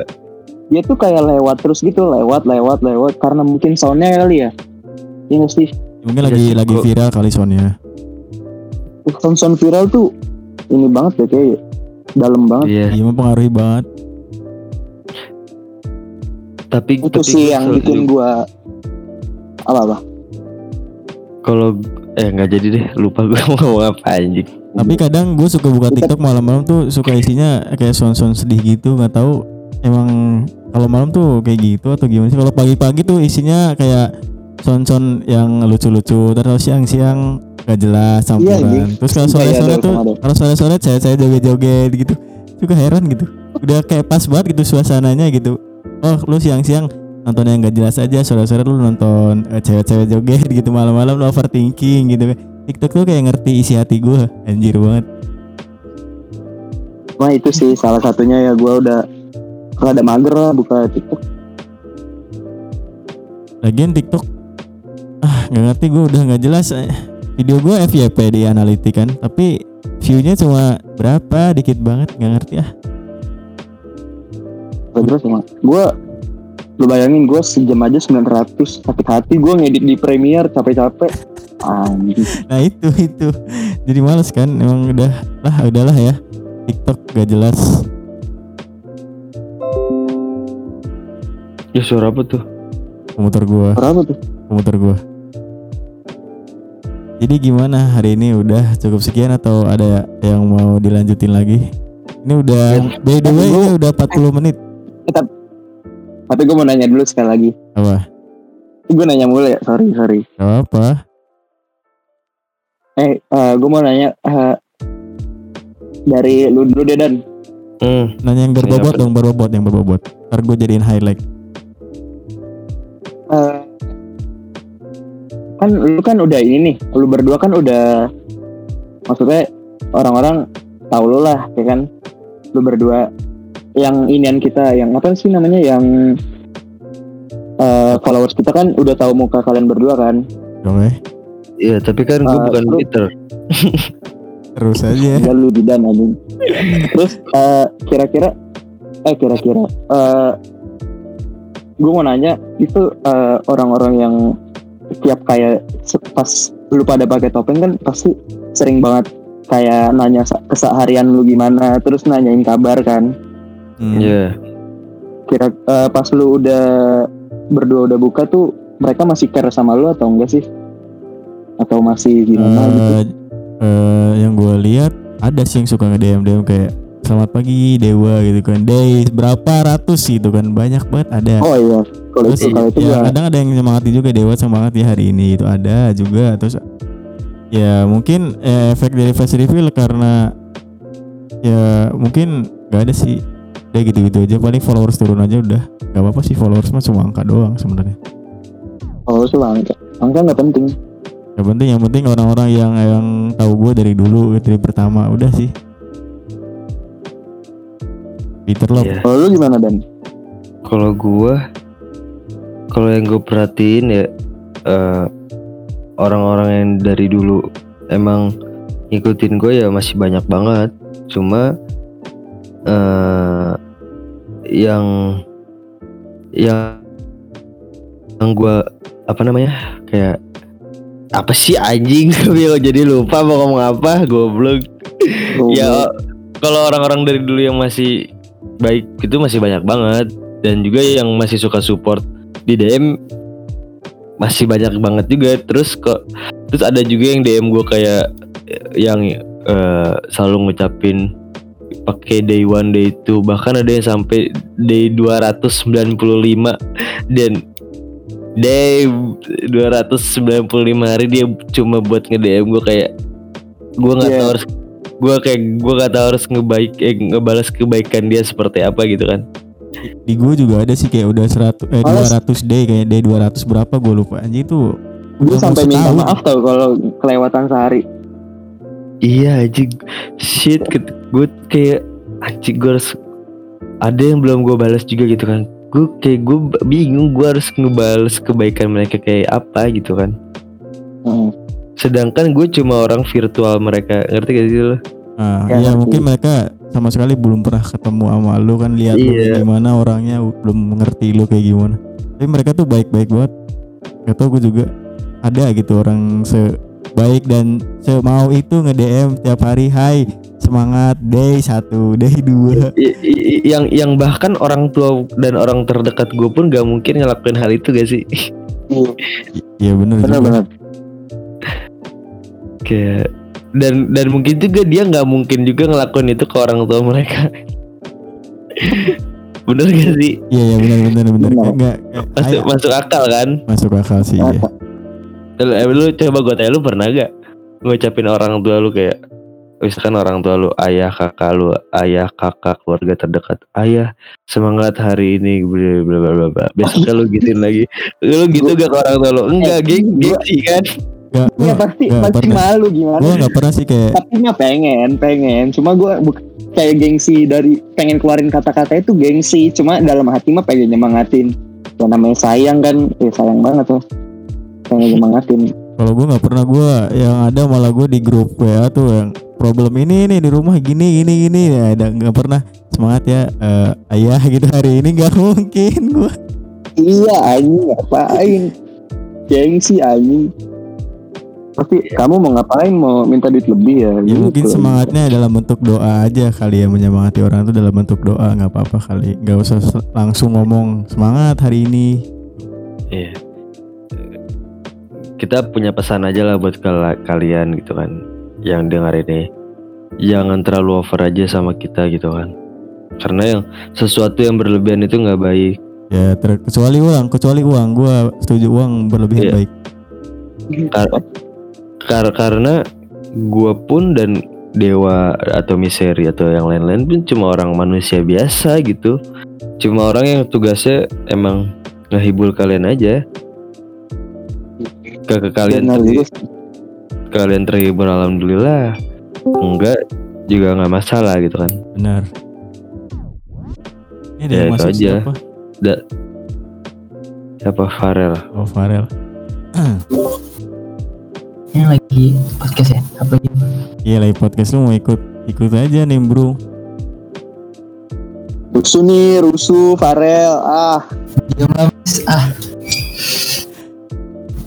dia tuh kayak lewat terus gitu lewat lewat lewat. Karena mungkin soundnya kali ya. Nggak sih? Mungkin Iya lagi sih, lagi gua- viral kali soundnya. Sound sound viral tuh ini banget ya kayak dalam banget. Iya. iya mempengaruhi banget. Tapi itu tapi sih gua yang bikin gua apa apa kalau eh nggak jadi deh. Lupa gue (laughs) mau ngomong apa anjing. tapi kadang gue suka buka tiktok malam-malam tuh suka isinya kayak son-son sedih gitu. Nggak tahu emang kalau malam tuh kayak gitu atau gimana sih? Kalau pagi-pagi tuh isinya kayak son-son yang lucu-lucu terus siang-siang gak jelas campuran anjing. terus kalau iya, sore-sore ada, tuh kalau sore-sore saya saya joget-joget gitu juga heran gitu udah kayak pas banget gitu suasananya gitu oh lu siang-siang nonton yang gak jelas aja sore-sore lu nonton eh, cewek-cewek joget gitu malam-malam lu overthinking gitu TikTok tuh kayak ngerti isi hati gue anjir banget Wah itu sih salah satunya ya gue udah kalau ada mager lah buka TikTok. lagian TikTok ah nggak ngerti gue udah nggak jelas eh. Video gue FYP di analitik kan tapi viewnya cuma berapa dikit banget nggak ngerti ah Gak terus emang. Gue lu bayangin gue sejam aja 900 sakit hati gue ngedit di Premiere capek-capek. Nah itu itu jadi males kan emang udah lah udahlah ya TikTok gak jelas Ya suara apa tuh? komputer gue Berapa tuh? komputer gue jadi gimana? Hari ini udah cukup sekian atau ada yang mau dilanjutin lagi? Ini udah by the way ini udah 40 menit. Tapi gue mau nanya dulu sekali lagi. apa? Gue nanya mulu ya, sorry sorry. gak apa Eh, gue mau nanya eh, dari lu dulu deh Dan. Hmm. nanya yang berbobot dong berbobot yang berbobot. Ntar gue jadiin highlight. Eh, kan lu kan udah ini nih, lu berdua kan udah maksudnya orang-orang tahu lu lah, ya kan? Lu berdua yang inian kita, yang apa sih namanya yang eh, followers kita kan udah tahu muka kalian berdua kan? oke Iya, tapi kan gue Ah, bukan lu- Twitter. (laughs) terus aja Ya lu di dan anjing. Terus eh, kira-kira eh kira-kira eh gue mau nanya itu eh, orang-orang yang tiap kayak pas lu pada pakai topeng kan pasti sering banget kayak nanya keseharian lu gimana terus nanyain kabar kan Hmm. Iya. kira eh, pas lu udah berdua udah buka tuh mereka masih care sama lu atau enggak sih atau masih gimana gitu Eh, eh, yang gue lihat ada sih yang suka nge DM DM kayak selamat pagi Dewa gitu kan. Days berapa ratus gitu kan. Banyak banget ada. Oh iya. Kalau terus itu kalau itu ya gua kadang ada yang semangati juga Dewa semangat ya hari ini itu ada juga terus ya mungkin eh, efek dari flash reveal karena ya mungkin gak ada sih. Udah gitu-gitu aja paling followers turun aja udah. Gak apa-apa sih followers mah cuma angka doang sebenarnya. Oh sih angka. Angka nggak penting. Yang penting yang penting orang-orang yang yang tahu gue dari dulu dari pertama. Udah sih Peter Love. Iya. kalau lu gimana Dan Kalau gua kalau yang gue perhatiin ya eh, orang-orang yang dari dulu emang ngikutin gue ya masih banyak banget. Cuma eh yang yang yang gue apa namanya kayak apa sih anjing? (laughs) Gue jadi lupa mau ngomong apa goblok. Oh, ya kalau orang-orang dari dulu yang masih baik itu masih banyak banget. Dan juga yang masih suka support di DM masih banyak banget juga. Terus kok terus ada juga yang DM gue kayak yang eh, selalu ngucapin pakai day one day two. Bahkan ada yang sampai day 295 dan day 295 hari dia cuma buat nge DM gue kayak gue nggak Iya. tahu harus gue kayak gue nggak tahu harus ngebaik eh, ngebalas kebaikan dia seperti apa gitu kan di gue juga ada sih kayak udah 100 eh Males. 200 day kayak day 200 berapa gue lupa anjing itu gue sampai minta setahun. maaf tau kalau kelewatan sehari iya anjing shit gue kayak anjing gue harus ada yang belum gue balas juga gitu kan gue kayak gue bingung gue harus ngebales kebaikan mereka kayak apa gitu kan Heeh. Sedangkan gue cuma orang virtual mereka ngerti gak sih lo Nah, Ya, ya ngerti. mungkin mereka sama sekali belum pernah ketemu sama lu kan lihat lu Iya. kayak gimana orangnya belum mengerti lu kayak gimana. Tapi mereka tuh baik-baik banget. Gak tau gue juga ada gitu orang sebaik dan semau itu nge-DM tiap hari Hai semangat day satu day dua yang yang bahkan orang tua dan orang terdekat gue pun gak mungkin ngelakuin hal itu gak sih Iya, Iya bener, benar juga benar. Kayak dan dan mungkin juga dia nggak mungkin juga ngelakuin itu ke orang tua mereka. (laughs) Bener gak sih? Iya iya bener bener bener. Nggak masuk hai, masuk akal kan? Masuk akal sih iya. lu, eh, lu coba gue tanya lu pernah gak ngucapin orang tua lu kayak misalkan orang tua lu ayah kakak lu ayah kakak keluarga terdekat ayah semangat hari ini bla bla bla bla bla. Besoknya (laughs) lu gituin lagi. Lu gitu gak ke orang tua lu? Enggak Eh, geng gua- gengsi kan Gak, ya pasti pasti malu gimana? Gue gak pernah sih kayak tapi mah pengen pengen. Cuma gue kayak gengsi dari pengen keluarin kata-kata itu gengsi. Cuma dalam hati mah pengen nyemangatin. Ya namanya sayang kan. Ya sayang banget tuh pengen nyemangatin. Kalau gue nggak pernah gue yang ada malah gue di grup WA tuh yang problem ini nih di rumah gini gini gini. Ya nggak pernah. Semangat ya eh, ayah gitu hari ini. Nggak mungkin gue iya anjing. Ngapain? Gengsi anjing pasti kamu mau ngapain? Mau minta duit lebih ya? Ya gitu. mungkin semangatnya dalam bentuk doa aja kali ya. Menyemangati orang itu dalam bentuk doa. Nggak apa-apa kali. Nggak usah langsung ngomong semangat hari ini. Iya. Kita punya pesan aja lah buat kal- kalian gitu kan. Yang dengar ini. Jangan terlalu over aja sama kita gitu kan. Karena yang sesuatu yang berlebihan itu nggak baik. Ya kecuali uang. Kecuali uang. Gue setuju uang berlebihan Iya. baik. Kar- kar- karena gua pun dan dewa atau miseri atau yang lain-lain pun cuma orang manusia biasa gitu. Cuma orang yang tugasnya emang ngehibur kalian aja. Ke, ke kalian Benar terhi- juga sih. kalian terhibur alhamdulillah. Enggak juga nggak masalah gitu kan. Benar. Ini ada Ya, yang itu masuk aja. siapa? Siapa? Farel. Oh Farel (clears throat) (clears throat) Ini lagi podcast ya? Apa gitu? iya lagi podcast. Lu mau ikut ikut aja nih bro. Rusuh nih rusuh Farel. Ah. Diam lah mas. Ah,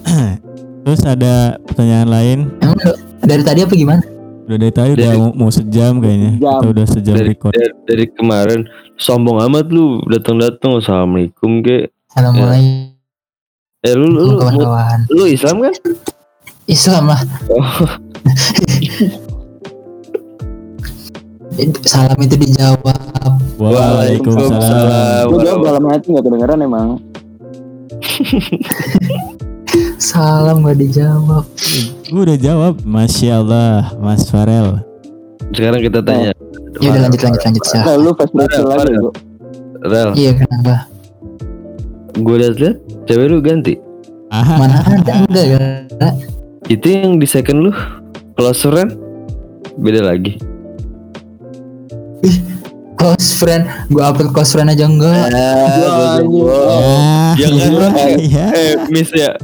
(clears throat) terus ada pertanyaan lain? Emang dari tadi apa gimana? udah dari tadi udah mau, mau sejam kayaknya. Kita udah sejam dari, record? dari, dari kemarin. Sombong amat lu. Datang-datang. Assalamualaikum ke Assalamualaikum. Eh lu lu, lu, lu Islam kan Islam lah. (laughs) Salam itu dijawab. Waalaikumsalam gue jawab dalam hati nggak kedengeran emang (laughs) Salam gak dijawab. gue udah jawab Masya Allah Mas Farel sekarang kita tanya Ya udah lanjut lanjut lanjut sah. nah, lu fast refill Farel, lagi Farel. Iya kenapa? gue liat-liat cewek lu ganti Mana ada enggak ya? Itu yang di second lu? Close friend? Beda lagi. Close friend, gua upload close friend aja enggak. Ah, Jangan, iya. eh miss ya.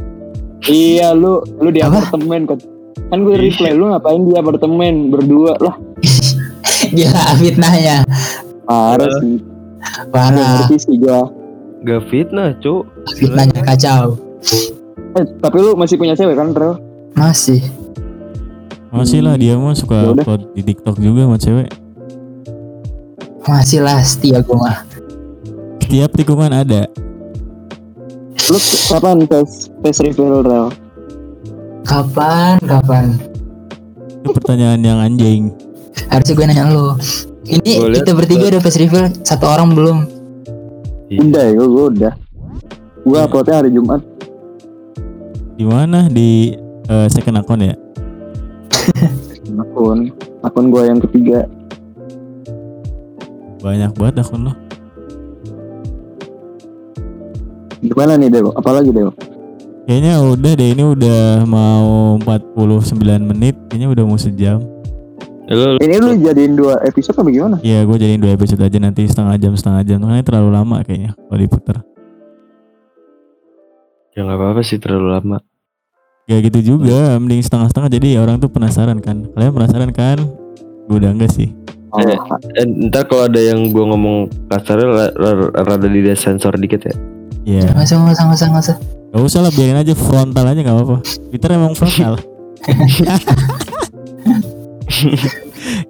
Iya lu lu di Apa? apartemen kan kan gue reply lu ngapain di apartemen? Berdua lah. (laughs) Gila fitnahnya. parah sih. Parah. ngerti sih gua. Gak fitnah cuk. Fitnahnya kacau. eh tapi lu masih punya cewek kan Rel Masih. Masih lah dia mah suka Ya udah. upload di TikTok juga sama cewek Masih lah setia gua mah. Setiap tikungan ada lu kapan tes tes refill Rel Kapan? Kapan? Itu pertanyaan yang anjing Harusnya gue nanya lo. Ini liat- kita bertiga udah face reveal satu orang belum? udah ya gua udah gua Iya. uploadnya hari Jumat Di mana di eh, second account ya? (laughs) Akun. Akun gua yang ketiga. Banyak banget akun lo gimana nih Dewo apalagi Dewo Kayaknya udah deh ini udah mau 49 menit. Kayaknya udah mau sejam. Lu- ini lu jadiin dua episode apa gimana? Iya gue jadiin dua episode aja nanti setengah jam setengah jam. Karena terlalu lama kayaknya kalau diputer ya nggak apa-apa sih terlalu lama Gak gitu juga Mending setengah-setengah. Jadi orang tuh penasaran kan. Kalian penasaran kan? Gue udah enggak sih. Oh, Eh, ntar kalau ada yang gua ngomong kasar ra- ra- rada di sensor dikit ya. Iya. Nggak usah, nggak usah, nggak usah, nggak usah. Gak usah lah biarin aja frontal aja gak apa-apa. Twitter emang frontal? (laughs)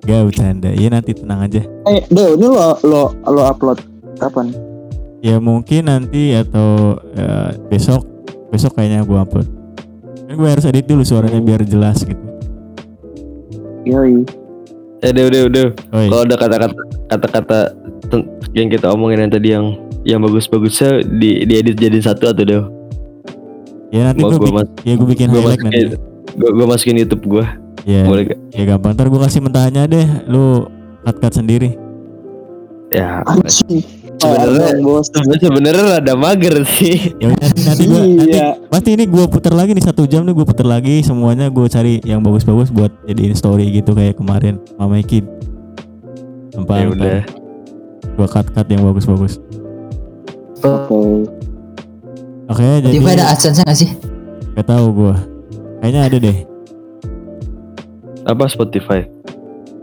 Gak bercanda. Iya nanti tenang aja. Eh Dewo ini lo lo lo upload kapan? Ya mungkin nanti atau ya, besok. Besok kayaknya gue upload gue harus edit dulu suaranya biar jelas gitu Yoi eh deh udah udah Oi, kalau ada kata-kata kata-kata yang kita omongin yang tadi yang yang bagus-bagusnya di diedit jadi satu atau deh ya nanti gue gua bikin, mas ya gue bikin gua highlight nanti masukin gua, gua masukin YouTube gua Ya, Boleh gak? ya gampang. Ntar gue kasih mentahnya deh. Lu cut-cut sendiri. Ya. Anjing. Sebenarnya-. Sebenarnya rada mager sih. Ya nanti, nanti gue nanti Iya. pasti ini gue putar lagi nih satu jam nih gue putar lagi semuanya gue cari yang bagus-bagus buat jadiin story gitu kayak kemarin Mama Kid. Gampang. Ya udah. Gue cut-cut yang bagus-bagus. Oke. Oke, jadi Tiba ada adsense gak sih? gak tahu gue. Kayaknya ada deh. Apa Spotify?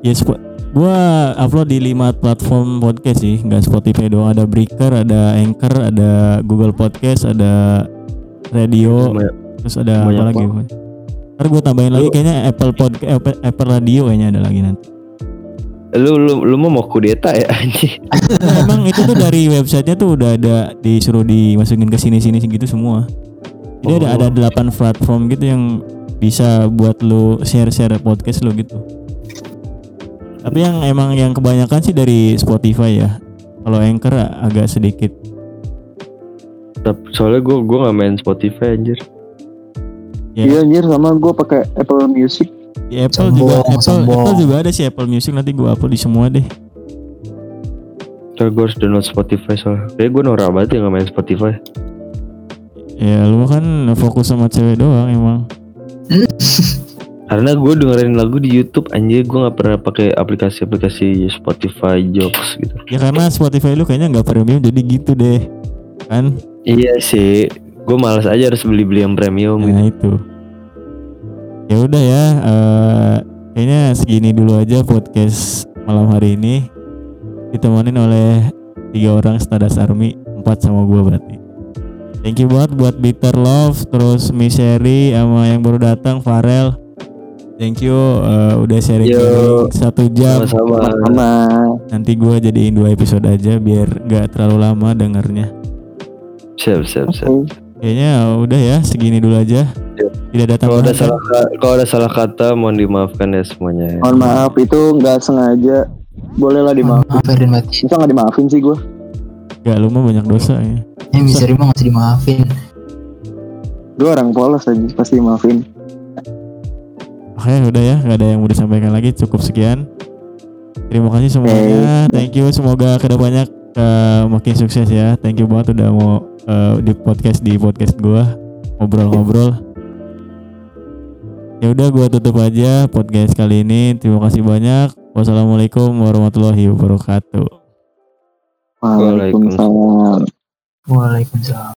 Ya spo- gua upload di lima platform podcast sih, nggak Spotify doang. Ada Breaker, ada Anchor, ada Google Podcast, ada radio, Banyak. terus ada banyak apa lagi? Ntar gue tambahin lagi kayaknya Apple Podcast, Apple, Apple Radio kayaknya ada lagi nanti. Lu lu lu mau mau kudeta ya anjing. Nah, emang itu tuh dari websitenya tuh udah ada disuruh dimasukin ke sini-sini gitu semua. Jadi ada Oh. ada delapan platform gitu yang bisa buat lu share-share podcast lu gitu. Tapi yang emang yang kebanyakan sih dari Spotify ya. Kalau Anchor agak sedikit. Tapi Soalnya gue gue nggak main Spotify anjir. Ya. Iya anjir sama gue pakai Apple Music. Di Apple Sombong, juga Apple, sombong. Apple juga ada sih Apple Music nanti gua upload di semua deh. Soalnya gue harus download Spotify soalnya. Kayak gue norak banget ya nggak main Spotify. Ya lu kan fokus sama cewek doang emang. (laughs) Karena gue dengerin lagu di YouTube anjir gue nggak pernah pakai aplikasi-aplikasi Spotify Jokes gitu. Ya karena Spotify lu kayaknya nggak premium jadi gitu deh. Kan? Iya sih. Gue malas aja harus beli-beli yang premium gitu. Nah itu. Ya udah ya, eh, kayaknya segini dulu aja podcast malam hari ini. Ditemenin oleh tiga orang Stardust Army, empat sama gua berarti. Thank you banget buat Bitter Love, terus Miss Sherry sama yang baru datang Farel. Thank you eh, udah sharing Yo. satu jam. Sama-sama. Sama. Nanti gua jadiin dua episode aja biar gak terlalu lama dengernya. Siap siap siap. Kayaknya udah ya segini dulu aja. Tidak ada Kalau ada salah ka- kalau ada salah kata mohon dimaafkan ya semuanya. Mohon maaf itu nggak sengaja. Boleh lah dimaafin. Maaf Mati. Bisa nggak dimaafin sih gue? Gak lu mah banyak dosa ya. Ya gak usah dimaafin. Gue orang polos aja pasti dimaafin. Oke udah ya nggak ada yang mau disampaikan lagi cukup sekian. Terima kasih semuanya thank you semoga ke depannya eh, makin sukses ya. Thank you banget udah mau eh, di podcast di podcast gua ngobrol-ngobrol. Ya udah gua tutup aja podcast kali ini terima kasih banyak. Wassalamualaikum warahmatullahi wabarakatuh. Waalaikumsalam. Waalaikumsalam.